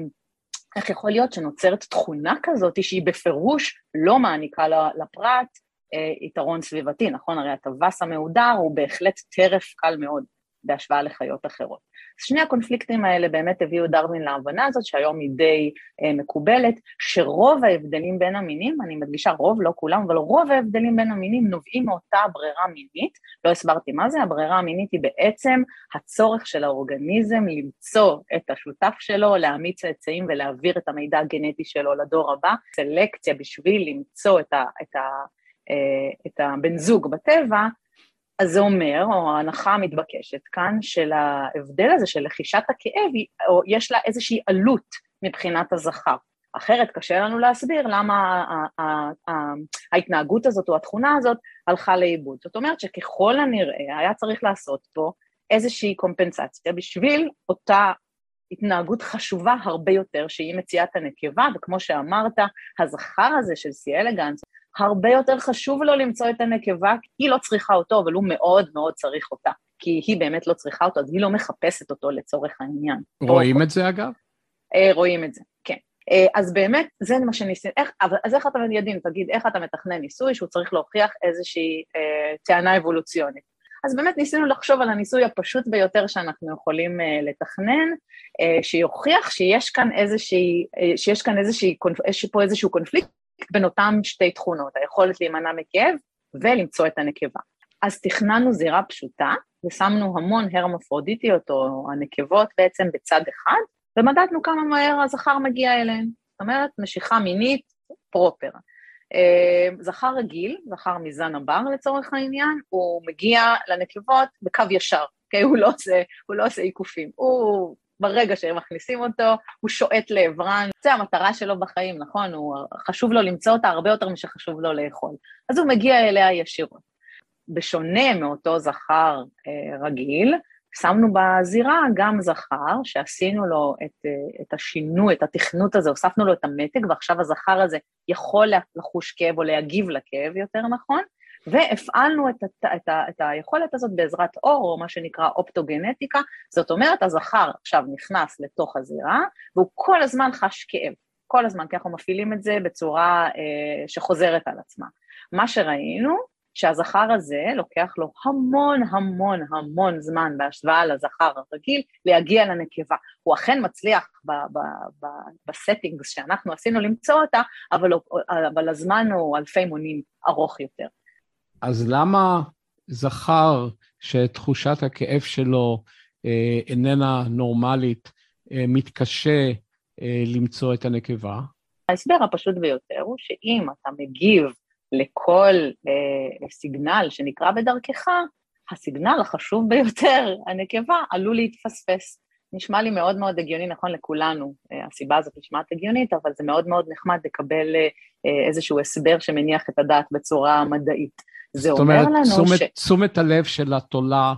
איך יכול להיות שנוצרת תכונה כזאת שהיא בפירוש לא מעניקה לפרט אה, יתרון סביבתי, נכון? הרי הטווס המהודר הוא בהחלט טרף קל מאוד בהשוואה לחיות אחרות. שני הקונפליקטים האלה באמת הביאו דרווין להבנה הזאת, שהיום היא די אה, מקובלת, שרוב ההבדלים בין המינים, אני מדגישה רוב, לא כולם, אבל רוב ההבדלים בין המינים נובעים מאותה ברירה מינית, לא הסברתי מה זה, הברירה המינית היא בעצם הצורך של האורגניזם למצוא את השותף שלו, להעמיד צאצאים ולהעביר את המידע הגנטי שלו לדור הבא, סלקציה בשביל למצוא את, ה, את, ה, אה, את הבן זוג בטבע, אז זה אומר, או ההנחה המתבקשת כאן, של ההבדל הזה של לחישת הכאב, או יש לה איזושהי עלות מבחינת הזכר. אחרת קשה לנו להסביר למה ההתנהגות הזאת או התכונה הזאת הלכה לאיבוד. זאת אומרת שככל הנראה היה צריך לעשות פה איזושהי קומפנסציה בשביל אותה התנהגות חשובה הרבה יותר שהיא מציאת הנקבה, וכמו שאמרת, הזכר הזה של סי אלגנס הרבה יותר חשוב לו למצוא את הנקבה, היא לא צריכה אותו, אבל הוא מאוד מאוד צריך אותה. כי היא באמת לא צריכה אותו, אז היא לא מחפשת אותו לצורך העניין. רואים את זה אגב? אה, רואים את זה, כן. אה, אז באמת, זה מה שניסינו, אז איך אתה יודעים, תגיד, איך אתה מתכנן ניסוי שהוא צריך להוכיח איזושהי אה, טענה אבולוציונית. אז באמת ניסינו לחשוב על הניסוי הפשוט ביותר שאנחנו יכולים אה, לתכנן, אה, שיוכיח שיש כאן איזושהי, אה, שיש כאן איזושהי, יש פה איזשהו קונפליקט בין אותן שתי תכונות, היכולת להימנע מכאב ולמצוא את הנקבה. אז תכננו זירה פשוטה ושמנו המון הרמופרודיטיות או הנקבות בעצם בצד אחד, ומדדנו כמה מהר הזכר מגיע אליהן. זאת אומרת, משיכה מינית פרופר. אה, זכר רגיל, זכר מזן הבר לצורך העניין, הוא מגיע לנקבות בקו ישר, אוקיי? הוא לא עושה, הוא לא עושה עיקופים. הוא ברגע שהם מכניסים אותו, הוא שועט לעברן. זה המטרה שלו בחיים, נכון? הוא, חשוב לו למצוא אותה הרבה יותר משחשוב לו לאכול. אז הוא מגיע אליה ישירות. בשונה מאותו זכר אה, רגיל, שמנו בזירה גם זכר, שעשינו לו את, אה, את השינוי, את התכנות הזה, הוספנו לו את המתג, ועכשיו הזכר הזה יכול לחוש כאב או להגיב לכאב יותר נכון, והפעלנו את, את, את, את היכולת הזאת בעזרת אור, או מה שנקרא אופטוגנטיקה, זאת אומרת, הזכר עכשיו נכנס לתוך הזירה, והוא כל הזמן חש כאב, כל הזמן, כי אנחנו מפעילים את זה בצורה אה, שחוזרת על עצמה. מה שראינו, שהזכר הזה לוקח לו המון המון המון זמן בהשוואה לזכר הרגיל להגיע לנקבה. הוא אכן מצליח ב settings שאנחנו עשינו למצוא אותה, אבל, אבל הזמן הוא אלפי מונים ארוך יותר. אז למה זכר שתחושת הכאב שלו אה, איננה נורמלית, אה, מתקשה אה, למצוא את הנקבה? ההסבר הפשוט ביותר הוא שאם אתה מגיב לכל אה, סיגנל שנקרא בדרכך, הסיגנל החשוב ביותר, הנקבה, עלול להתפספס. נשמע לי מאוד מאוד הגיוני, נכון לכולנו, אה, הסיבה הזאת נשמעת הגיונית, אבל זה מאוד מאוד נחמד לקבל אה, אה איזשהו הסבר שמניח את הדעת בצורה מדעית. זה אומר אומרת, לנו תשומת, ש... זאת אומרת, תשומת הלב של התולה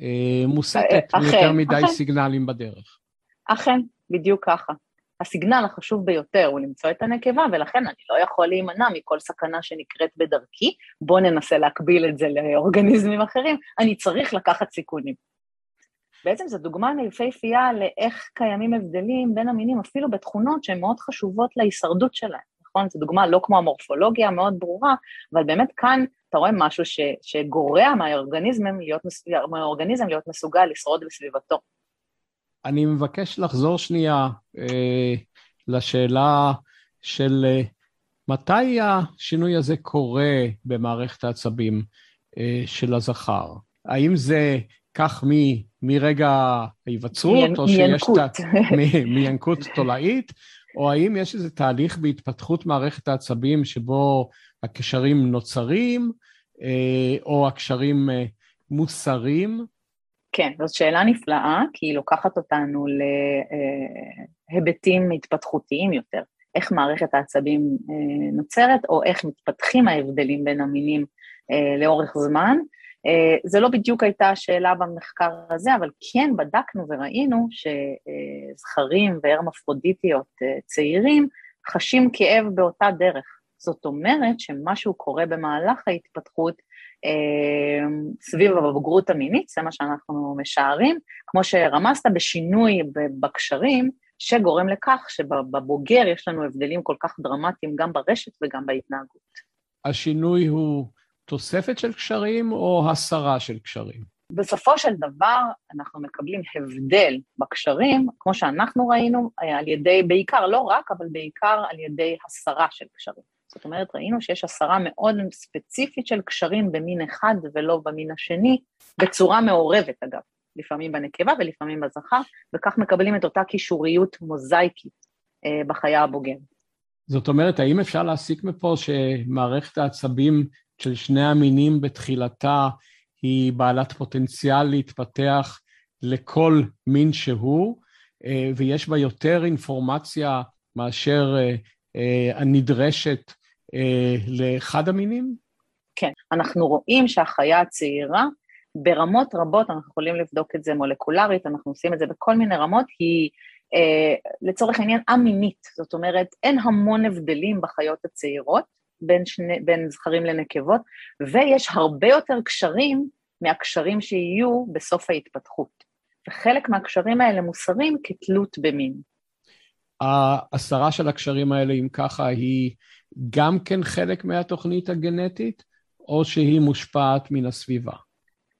אה, מוסטת אה, ליותר מדי אכן. סיגנלים בדרך. אכן, בדיוק ככה. הסיגנל החשוב ביותר הוא למצוא את הנקבה, ולכן אני לא יכול להימנע מכל סכנה שנקראת בדרכי, בואו ננסה להקביל את זה לאורגניזמים אחרים, אני צריך לקחת סיכונים. בעצם זו דוגמה יפהפייה לאיך קיימים הבדלים בין המינים, אפילו בתכונות שהן מאוד חשובות להישרדות שלהם, נכון? זו דוגמה לא כמו המורפולוגיה המאוד ברורה, אבל באמת כאן אתה רואה משהו ש, שגורע מהאורגניזם להיות, מהאורגניזם להיות מסוגל לשרוד בסביבתו. אני מבקש לחזור שנייה אה, לשאלה של אה, מתי השינוי הזה קורה במערכת העצבים אה, של הזכר? האם זה כך מ, מרגע ההיווצרות, או שיש. מינקות תולעית, או האם יש איזה תהליך בהתפתחות מערכת העצבים שבו הקשרים נוצרים, אה, או הקשרים אה, מוסרים? כן, זאת שאלה נפלאה, כי היא לוקחת אותנו להיבטים התפתחותיים יותר, איך מערכת העצבים אה, נוצרת, או איך מתפתחים ההבדלים בין המינים אה, לאורך זמן. אה, זה לא בדיוק הייתה השאלה במחקר הזה, אבל כן בדקנו וראינו שזכרים והרמפרודיטיות צעירים חשים כאב באותה דרך. זאת אומרת שמשהו קורה במהלך ההתפתחות סביב הבגרות המינית, זה מה שאנחנו משערים, כמו שרמזת בשינוי בקשרים, שגורם לכך שבבוגר יש לנו הבדלים כל כך דרמטיים גם ברשת וגם בהתנהגות. השינוי הוא תוספת של קשרים או הסרה של קשרים? בסופו של דבר אנחנו מקבלים הבדל בקשרים, כמו שאנחנו ראינו, על ידי, בעיקר, לא רק, אבל בעיקר על ידי הסרה של קשרים. זאת אומרת, ראינו שיש הסרה מאוד ספציפית של קשרים במין אחד ולא במין השני, בצורה מעורבת אגב, לפעמים בנקבה ולפעמים בזכר, וכך מקבלים את אותה קישוריות מוזאיקית אה, בחיה הבוגרת. זאת אומרת, האם אפשר להסיק מפה שמערכת העצבים של שני המינים בתחילתה היא בעלת פוטנציאל להתפתח לכל מין שהוא, אה, ויש בה יותר אינפורמציה מאשר אה, אה, הנדרשת אה, לאחד המינים? כן, אנחנו רואים שהחיה הצעירה, ברמות רבות, אנחנו יכולים לבדוק את זה מולקולרית, אנחנו עושים את זה בכל מיני רמות, היא אה, לצורך העניין א-מינית, זאת אומרת, אין המון הבדלים בחיות הצעירות בין, שני, בין זכרים לנקבות, ויש הרבה יותר קשרים מהקשרים שיהיו בסוף ההתפתחות. וחלק מהקשרים האלה מוסרים כתלות במין. ההסרה של הקשרים האלה, אם ככה, היא גם כן חלק מהתוכנית הגנטית, או שהיא מושפעת מן הסביבה?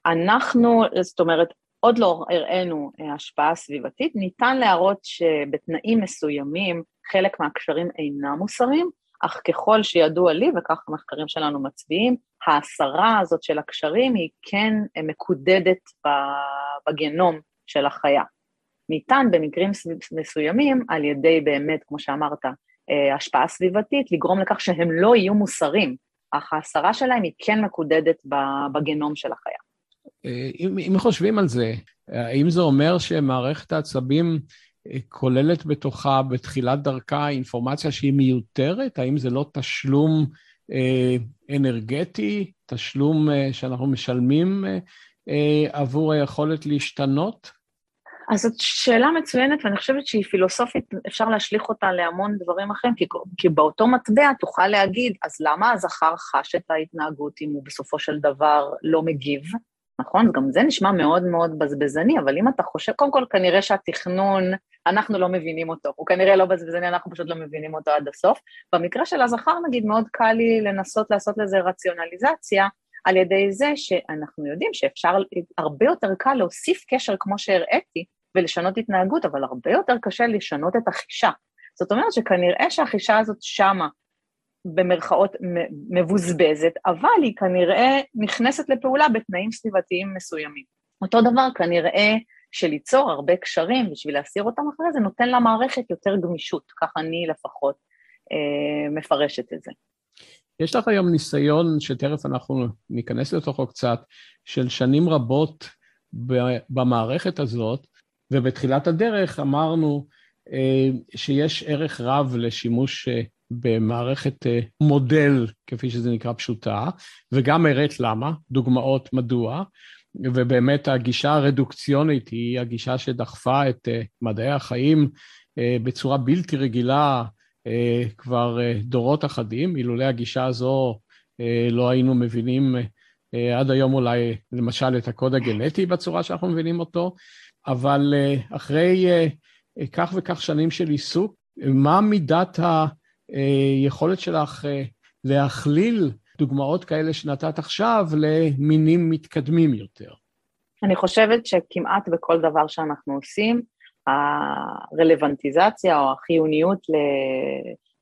אנחנו, זאת אומרת, עוד לא הראינו אה, השפעה סביבתית, ניתן להראות שבתנאים מסוימים חלק מהקשרים אינם מוסרים, אך ככל שידוע לי, וכך המחקרים שלנו מצביעים, ההסרה הזאת של הקשרים היא כן אה, מקודדת בגנום של החיה. ניתן במקרים מסוימים על ידי באמת, כמו שאמרת, השפעה סביבתית, לגרום לכך שהם לא יהיו מוסרים, אך ההסרה שלהם היא כן מקודדת בגנום של החיה. אה, אם, אם חושבים על זה, האם זה אומר שמערכת העצבים אה, כוללת בתוכה בתחילת דרכה אינפורמציה שהיא מיותרת? האם זה לא תשלום אה, אנרגטי, תשלום אה, שאנחנו משלמים אה, עבור היכולת להשתנות? אז זאת שאלה מצוינת, ואני חושבת שהיא פילוסופית, אפשר להשליך אותה להמון דברים אחרים, כי, כי באותו מטבע תוכל להגיד, אז למה הזכר חש את ההתנהגות אם הוא בסופו של דבר לא מגיב? נכון? גם זה נשמע מאוד מאוד בזבזני, אבל אם אתה חושב, קודם כל כנראה שהתכנון, אנחנו לא מבינים אותו, הוא כנראה לא בזבזני, אנחנו פשוט לא מבינים אותו עד הסוף. במקרה של הזכר, נגיד, מאוד קל לי לנסות לעשות לזה רציונליזציה, על ידי זה שאנחנו יודעים שאפשר, הרבה יותר קל להוסיף קשר כמו שהראיתי, ולשנות התנהגות, אבל הרבה יותר קשה לשנות את החישה. זאת אומרת שכנראה שהחישה הזאת שמה, במרכאות מבוזבזת, אבל היא כנראה נכנסת לפעולה בתנאים סביבתיים מסוימים. אותו דבר כנראה שליצור הרבה קשרים בשביל להסיר אותם אחרי זה נותן למערכת יותר גמישות, ככה אני לפחות אה, מפרשת את זה. יש לך היום ניסיון, שתכף אנחנו ניכנס לתוכו קצת, של שנים רבות במערכת הזאת, ובתחילת הדרך אמרנו אה, שיש ערך רב לשימוש אה, במערכת אה, מודל, כפי שזה נקרא, פשוטה, וגם הראת למה, דוגמאות מדוע, ובאמת הגישה הרדוקציונית היא הגישה שדחפה את מדעי החיים בצורה בלתי רגילה כבר דורות אחדים. אילולא הגישה הזו לא היינו מבינים עד היום אולי, למשל, את הקוד הגנטי בצורה שאנחנו מבינים אותו, אבל אה, אחרי אה, כך וכך שנים של עיסוק, מה מידת היכולת שלך אה, להכליל דוגמאות כאלה שנתת עכשיו למינים מתקדמים יותר? אני חושבת שכמעט בכל דבר שאנחנו עושים, הרלוונטיזציה או החיוניות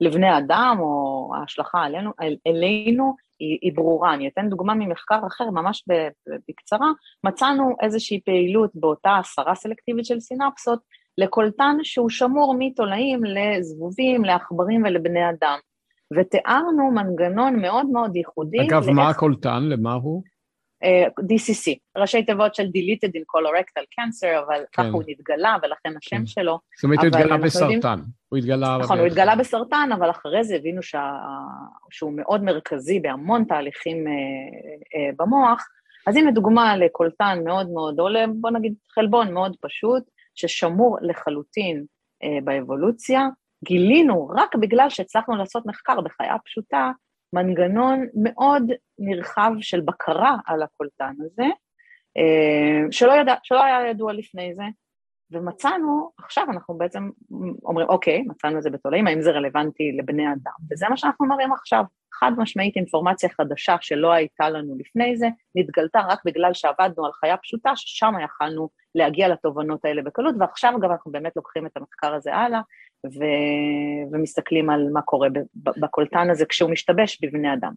לבני אדם או ההשלכה עלינו, אלינו היא, היא ברורה. אני אתן דוגמה ממחקר אחר, ממש בקצרה. מצאנו איזושהי פעילות באותה הסרה סלקטיבית של סינפסות לקולטן שהוא שמור מתולעים לזבובים, לעכברים ולבני אדם. ותיארנו מנגנון מאוד מאוד ייחודי. אגב, לאיך... מה הקולטן? למה הוא? Uh, DCC, ראשי תיבות של Deleted in Colorectal Cancer, אבל כן. ככה הוא נתגלה, ולכן השם כן. שלו. זאת אומרת, הוא התגלה בסרטן. יודעים... הוא התגלה... נכון, הוא התגלה בסרטן, אבל אחרי זה הבינו שה... שהוא מאוד מרכזי בהמון תהליכים uh, uh, במוח. אז הנה דוגמה לקולטן מאוד מאוד, או בוא נגיד חלבון מאוד פשוט, ששמור לחלוטין uh, באבולוציה. גילינו, רק בגלל שהצלחנו לעשות מחקר בחיה פשוטה, מנגנון מאוד נרחב של בקרה על הקולטן הזה, אה, שלא, ידע, שלא היה ידוע לפני זה, ומצאנו, עכשיו אנחנו בעצם אומרים, אוקיי, מצאנו את זה בתולעים, האם זה רלוונטי לבני אדם? וזה מה שאנחנו מראים עכשיו. חד משמעית אינפורמציה חדשה שלא הייתה לנו לפני זה, נתגלתה רק בגלל שעבדנו על חיה פשוטה, ששם יכלנו להגיע לתובנות האלה בקלות, ועכשיו גם אנחנו באמת לוקחים את המחקר הזה הלאה, ו... ומסתכלים על מה קורה בקולטן הזה כשהוא משתבש בבני אדם.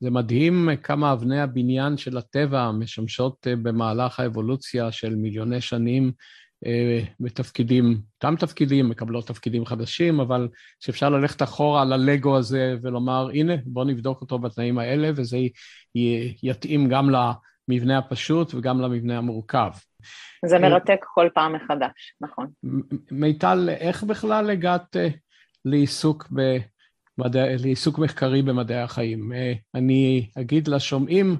זה מדהים כמה אבני הבניין של הטבע משמשות אה, במהלך האבולוציה של מיליוני שנים אה, בתפקידים, אותם תפקידים, מקבלות תפקידים חדשים, אבל שאפשר ללכת אחורה על הלגו הזה ולומר, הנה, בואו נבדוק אותו בתנאים האלה, וזה יתאים גם למבנה הפשוט וגם למבנה המורכב. זה מרתק כל פעם מחדש, נכון. מיטל, איך בכלל הגעת אה, לעיסוק, במדע, לעיסוק מחקרי במדעי החיים? אה, אני אגיד לשומעים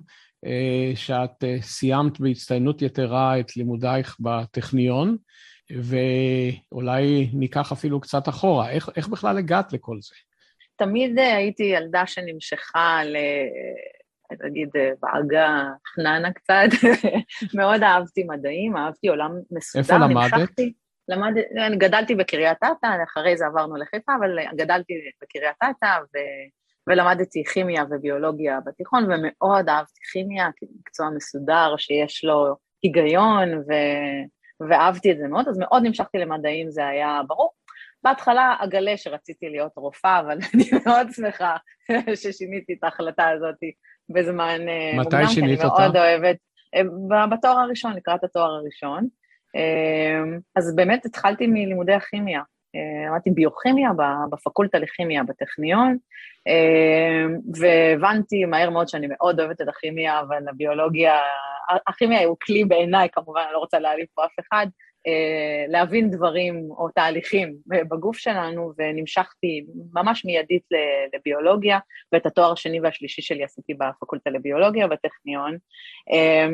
אה, שאת סיימת בהצטיינות יתרה את לימודייך בטכניון, ואולי ניקח אפילו קצת אחורה. איך, איך בכלל הגעת לכל זה? תמיד הייתי ילדה שנמשכה ל... נגיד אה, בעגה חננה קצת, מאוד אהבתי מדעים, אהבתי עולם מסודר. איפה למדת? למד, אני גדלתי בקריית אתא, אחרי זה עברנו לחיפה, אבל גדלתי בקריית אתא ו, ולמדתי כימיה וביולוגיה בתיכון, ומאוד אהבתי כימיה, מקצוע מסודר שיש לו היגיון, ו, ואהבתי את זה מאוד, אז מאוד נמשכתי למדעים, זה היה ברור. בהתחלה אגלה שרציתי להיות רופאה, אבל אני מאוד שמחה ששיניתי את ההחלטה הזאת בזמן אה, מתי שינית אותה? אני מאוד אוהבת, אה, בתואר הראשון, לקראת התואר הראשון. אה, אז באמת התחלתי מלימודי הכימיה. למדתי ביוכימיה בפקולטה לכימיה בטכניון, והבנתי מהר מאוד שאני מאוד אוהבת את הכימיה, אבל הביולוגיה, הכימיה הוא כלי בעיניי, כמובן, אני לא רוצה להעליב פה אף אחד, להבין דברים או תהליכים בגוף שלנו, ונמשכתי ממש מיידית לביולוגיה, ואת התואר השני והשלישי שלי עשיתי בפקולטה לביולוגיה בטכניון, אה,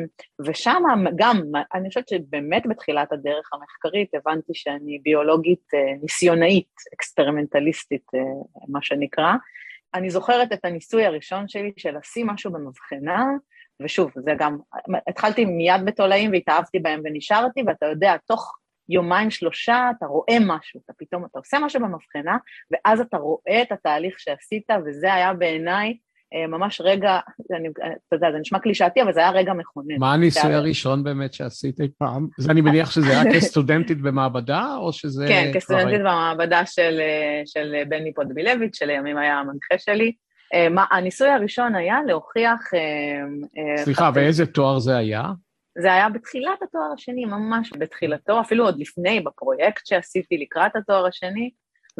ושם גם, אני חושבת שבאמת בתחילת הדרך המחקרית הבנתי שאני ביולוגית ניסיונאית, אקספרימנטליסטית, מה שנקרא. אני זוכרת את הניסוי הראשון שלי של לשים משהו במבחנה, ושוב, זה גם, התחלתי מיד בתולעים והתאהבתי בהם ונשארתי, ואתה יודע, תוך יומיים שלושה אתה רואה משהו, אתה פתאום, אתה עושה משהו במבחנה, ואז אתה רואה את התהליך שעשית, וזה היה בעיניי אה, ממש רגע, אני, אתה יודע, זה נשמע קלישאתי, אבל זה היה רגע מכונן. מה הניסוי הראשון באמת שעשית אי פעם? אז אני מניח שזה היה כסטודנטית במעבדה, או שזה... כן, כסטודנטית במעבדה של, אה, של בני פודבילביץ', שלימים היה המנחה שלי. אה, מה, הניסוי הראשון היה להוכיח... סליחה, ואיזה תואר זה היה? זה היה בתחילת התואר השני, ממש בתחילתו, אפילו עוד לפני, בפרויקט שעשיתי לקראת התואר השני.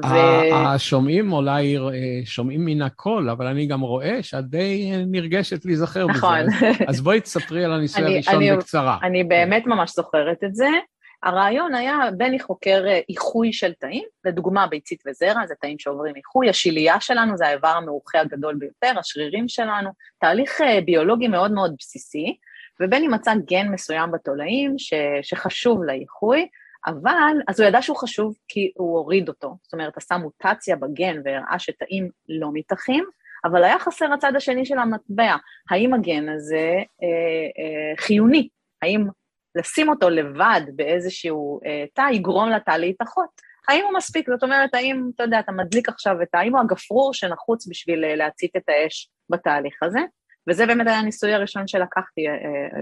ו... השומעים אולי שומעים מן הכל, אבל אני גם רואה שאת די נרגשת להיזכר נכון. בזה. נכון. אז בואי תספרי על הניסוי הראשון אני, בקצרה. אני באמת ממש זוכרת את זה. הרעיון היה, בני חוקר אה, איחוי של תאים, לדוגמה ביצית וזרע, זה תאים שעוברים איחוי, השלייה שלנו זה האיבר המאוחה הגדול ביותר, השרירים שלנו, תהליך אה, ביולוגי מאוד מאוד בסיסי, ובני מצא גן מסוים בתולעים ש, שחשוב לאיחוי, אבל, אז הוא ידע שהוא חשוב כי הוא הוריד אותו, זאת אומרת, עשה מוטציה בגן והראה שתאים לא מתאחים, אבל היה חסר הצד השני של המטבע, האם הגן הזה אה, אה, חיוני, האם לשים אותו לבד באיזשהו אה, תא יגרום לתא להתאחות. האם הוא מספיק? זאת אומרת, האם, אתה יודע, אתה מדליק עכשיו את. האם הוא הגפרור שנחוץ בשביל אה, להצית את האש בתהליך הזה? וזה באמת היה הניסוי הראשון שלקחתי, אה, אה,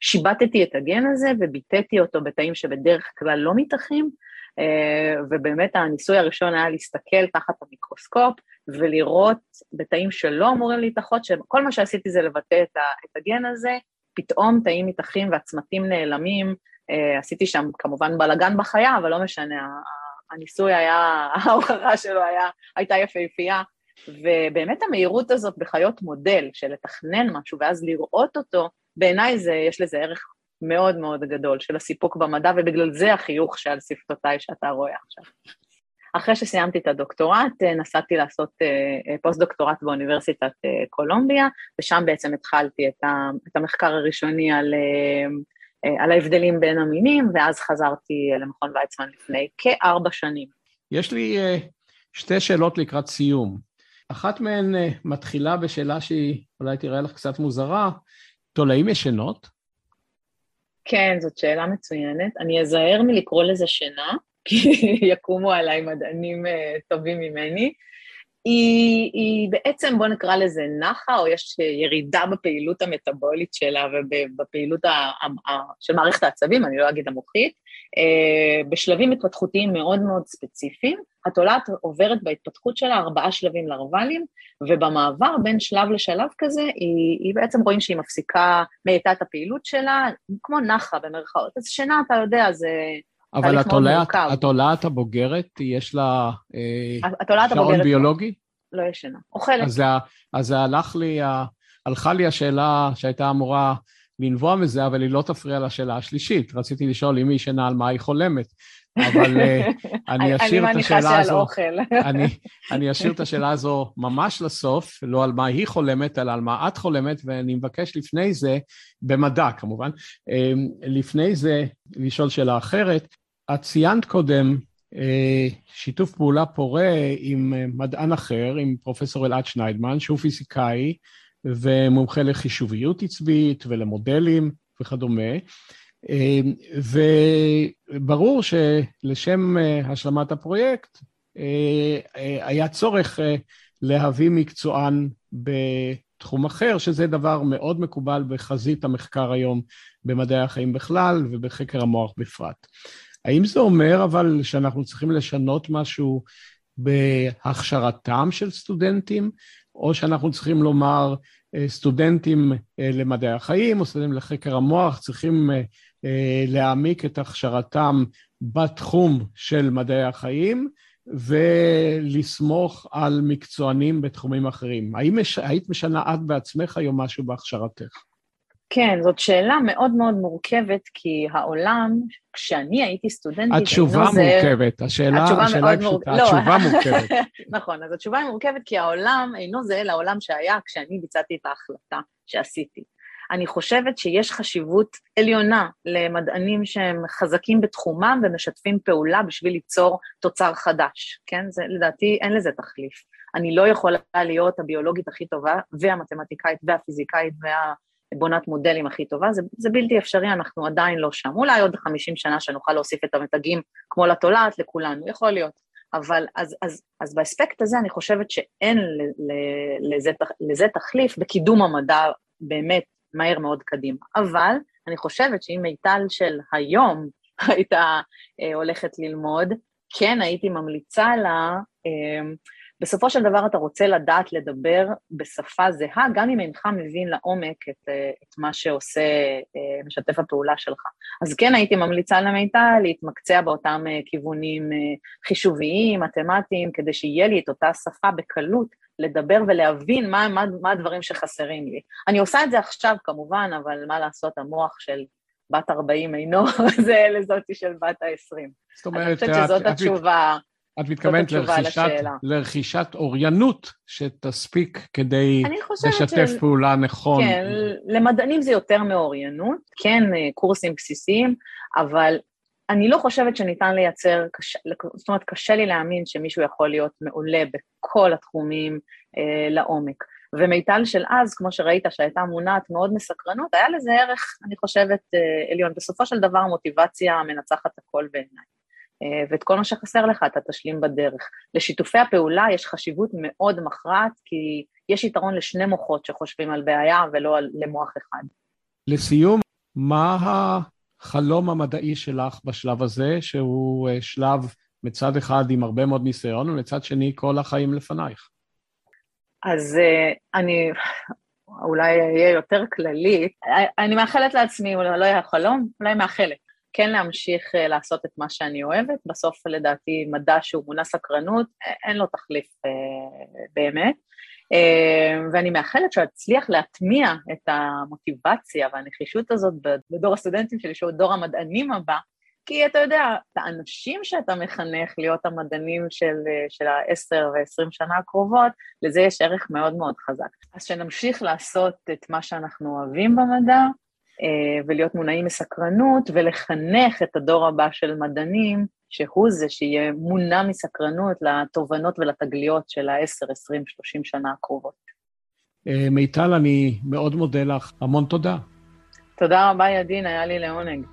שיבטתי את הגן הזה וביטאתי אותו בתאים שבדרך כלל לא מתאחים, ובאמת הניסוי הראשון היה להסתכל תחת המיקרוסקופ ולראות בתאים שלא אמורים להתאחות, שכל מה שעשיתי זה לבטא את הגן הזה, פתאום תאים מתאחים והצמתים נעלמים, עשיתי שם כמובן בלאגן בחיה, אבל לא משנה, הניסוי היה, ההוכחה שלו היה, הייתה יפהפייה, ובאמת המהירות הזאת בחיות מודל, של לתכנן משהו ואז לראות אותו, בעיניי זה, יש לזה ערך מאוד מאוד גדול של הסיפוק במדע, ובגלל זה החיוך שעל שפתותיי שאתה רואה עכשיו. אחרי שסיימתי את הדוקטורט, אה, נסעתי לעשות אה, אה, פוסט-דוקטורט באוניברסיטת קולומביה, ושם בעצם התחלתי את המחקר הראשוני על, על ההבדלים בין המינים, ואז חזרתי למכון ויצמן לפני כארבע שנים. יש לי שתי שאלות לקראת סיום. אחת מהן מתחילה בשאלה שהיא אולי תראה לך קצת מוזרה, תולעים ישנות? כן, זאת שאלה מצוינת. אני אזהר מלקרוא לזה שינה, כי יקומו עליי מדענים אה, טובים ממני. היא, היא בעצם, בוא נקרא לזה נחה, או יש ירידה בפעילות המטבולית שלה ובפעילות ה, ה, ה, של מערכת העצבים, אני לא אגיד המוחית, אה, בשלבים התפתחותיים מאוד מאוד ספציפיים. התולעת עוברת בהתפתחות שלה ארבעה שלבים לרוולים, ובמעבר בין שלב לשלב כזה, היא, היא בעצם רואים שהיא מפסיקה, מאטה את הפעילות שלה, כמו נחה במרכאות. אז שינה, אתה יודע, זה... אבל התולעת, התולעת הבוגרת, יש לה אה, שעון ביולוגי? לא ישנה, אוכלת. אז, אז זה הלך לי, הלכה לי השאלה שהייתה אמורה לנבוע מזה, אבל היא לא תפריע לשאלה השלישית. רציתי לשאול אם היא ישנה על מה היא חולמת, אבל אה, אני אשאיר את השאלה הזו... אני, אני אשאיר את השאלה הזו ממש לסוף, לא על מה היא חולמת, אלא על מה את חולמת, ואני מבקש לפני זה, במדע כמובן, אה, לפני זה לשאול שאלה אחרת. את ציינת קודם אה, שיתוף פעולה פורה עם מדען אחר, עם פרופסור אלעד שניידמן, שהוא פיזיקאי ומומחה לחישוביות עצבית ולמודלים וכדומה. וברור שלשם השלמת הפרויקט היה צורך להביא מקצוען בתחום אחר, שזה דבר מאוד מקובל בחזית המחקר היום במדעי החיים בכלל ובחקר המוח בפרט. האם זה אומר אבל שאנחנו צריכים לשנות משהו בהכשרתם של סטודנטים, או שאנחנו צריכים לומר, סטודנטים למדעי החיים או סטודנטים לחקר המוח צריכים להעמיק את הכשרתם בתחום של מדעי החיים ולסמוך על מקצוענים בתחומים אחרים. האם היית משנה את בעצמך היום משהו בהכשרתך? כן, זאת שאלה מאוד מאוד מורכבת, כי העולם, כשאני הייתי סטודנטית, התשובה מורכבת, השאלה, התשובה השאלה היא פשוטה, לא. התשובה מורכבת. נכון, אז התשובה היא מורכבת כי העולם אינו זהה לעולם שהיה כשאני ביצעתי את ההחלטה שעשיתי. אני חושבת שיש חשיבות עליונה למדענים שהם חזקים בתחומם ומשתפים פעולה בשביל ליצור תוצר חדש, כן? זה, לדעתי אין לזה תחליף. אני לא יכולה להיות הביולוגית הכי טובה והמתמטיקאית והפיזיקאית והבונת מודלים הכי טובה, זה, זה בלתי אפשרי, אנחנו עדיין לא שם. אולי עוד 50 שנה שנוכל להוסיף את המתגים כמו לתולעת לכולנו, יכול להיות. אבל אז, אז, אז באספקט הזה אני חושבת שאין לזה, לזה תחליף בקידום המדע באמת מהר מאוד קדימה. אבל אני חושבת שאם מיטל של היום הייתה אה, הולכת ללמוד, כן הייתי ממליצה לה, אה, בסופו של דבר אתה רוצה לדעת לדבר בשפה זהה, גם אם אינך מבין לעומק את, אה, את מה שעושה אה, משתף הפעולה שלך. אז כן הייתי ממליצה למיטל להתמקצע באותם אה, כיוונים חישוביים, מתמטיים, כדי שיהיה לי את אותה שפה בקלות לדבר ולהבין מה, מה, מה הדברים שחסרים לי. אני עושה את זה עכשיו כמובן, אבל מה לעשות, המוח של בת 40 אינו זה לזאתי של בת ה-20. זאת אומרת, אני חושבת שזאת את, התשובה. את מתכוונת לרכישת, לרכישת אוריינות שתספיק כדי לשתף של... פעולה נכון. כן, למדענים זה יותר מאוריינות, כן, קורסים בסיסיים, אבל אני לא חושבת שניתן לייצר, קש... זאת אומרת, קשה לי להאמין שמישהו יכול להיות מעולה בכל התחומים אה, לעומק. ומיטל של אז, כמו שראית, שהייתה מונעת מאוד מסקרנות, היה לזה ערך, אני חושבת, אה, עליון. בסופו של דבר, מוטיבציה מנצחת הכל בעיניי. אה, ואת כל מה שחסר לך אתה תשלים בדרך. לשיתופי הפעולה יש חשיבות מאוד מכרעת, כי יש יתרון לשני מוחות שחושבים על בעיה ולא למוח אחד. לסיום, מה החלום המדעי שלך בשלב הזה, שהוא אה, שלב מצד אחד עם הרבה מאוד ניסיון, ומצד שני כל החיים לפנייך? אז אה, אני אולי אהיה יותר כללית. אני מאחלת לעצמי, אולי לא יהיה חלום, אולי מאחלת. כן להמשיך אה, לעשות את מה שאני אוהבת, בסוף לדעתי מדע שהוא מונע סקרנות, אין לו תחליף באמת. ואני מאחלת שאצליח להטמיע את המוטיבציה והנחישות הזאת בדור הסטודנטים שלי, שהוא דור המדענים הבא, כי אתה יודע, את האנשים שאתה מחנך להיות המדענים של, של ה-10 ו-20 שנה הקרובות, לזה יש ערך מאוד מאוד חזק. אז שנמשיך לעשות את מה שאנחנו אוהבים במדע, אה, ולהיות מונעים מסקרנות, ולחנך את הדור הבא של מדענים, שהוא זה שיהיה מונע מסקרנות לתובנות ולתגליות של ה-10, 20, 30 שנה הקרובות. אה, מיטל, אני מאוד מודה לך. המון תודה. תודה רבה, ידין, היה לי לעונג.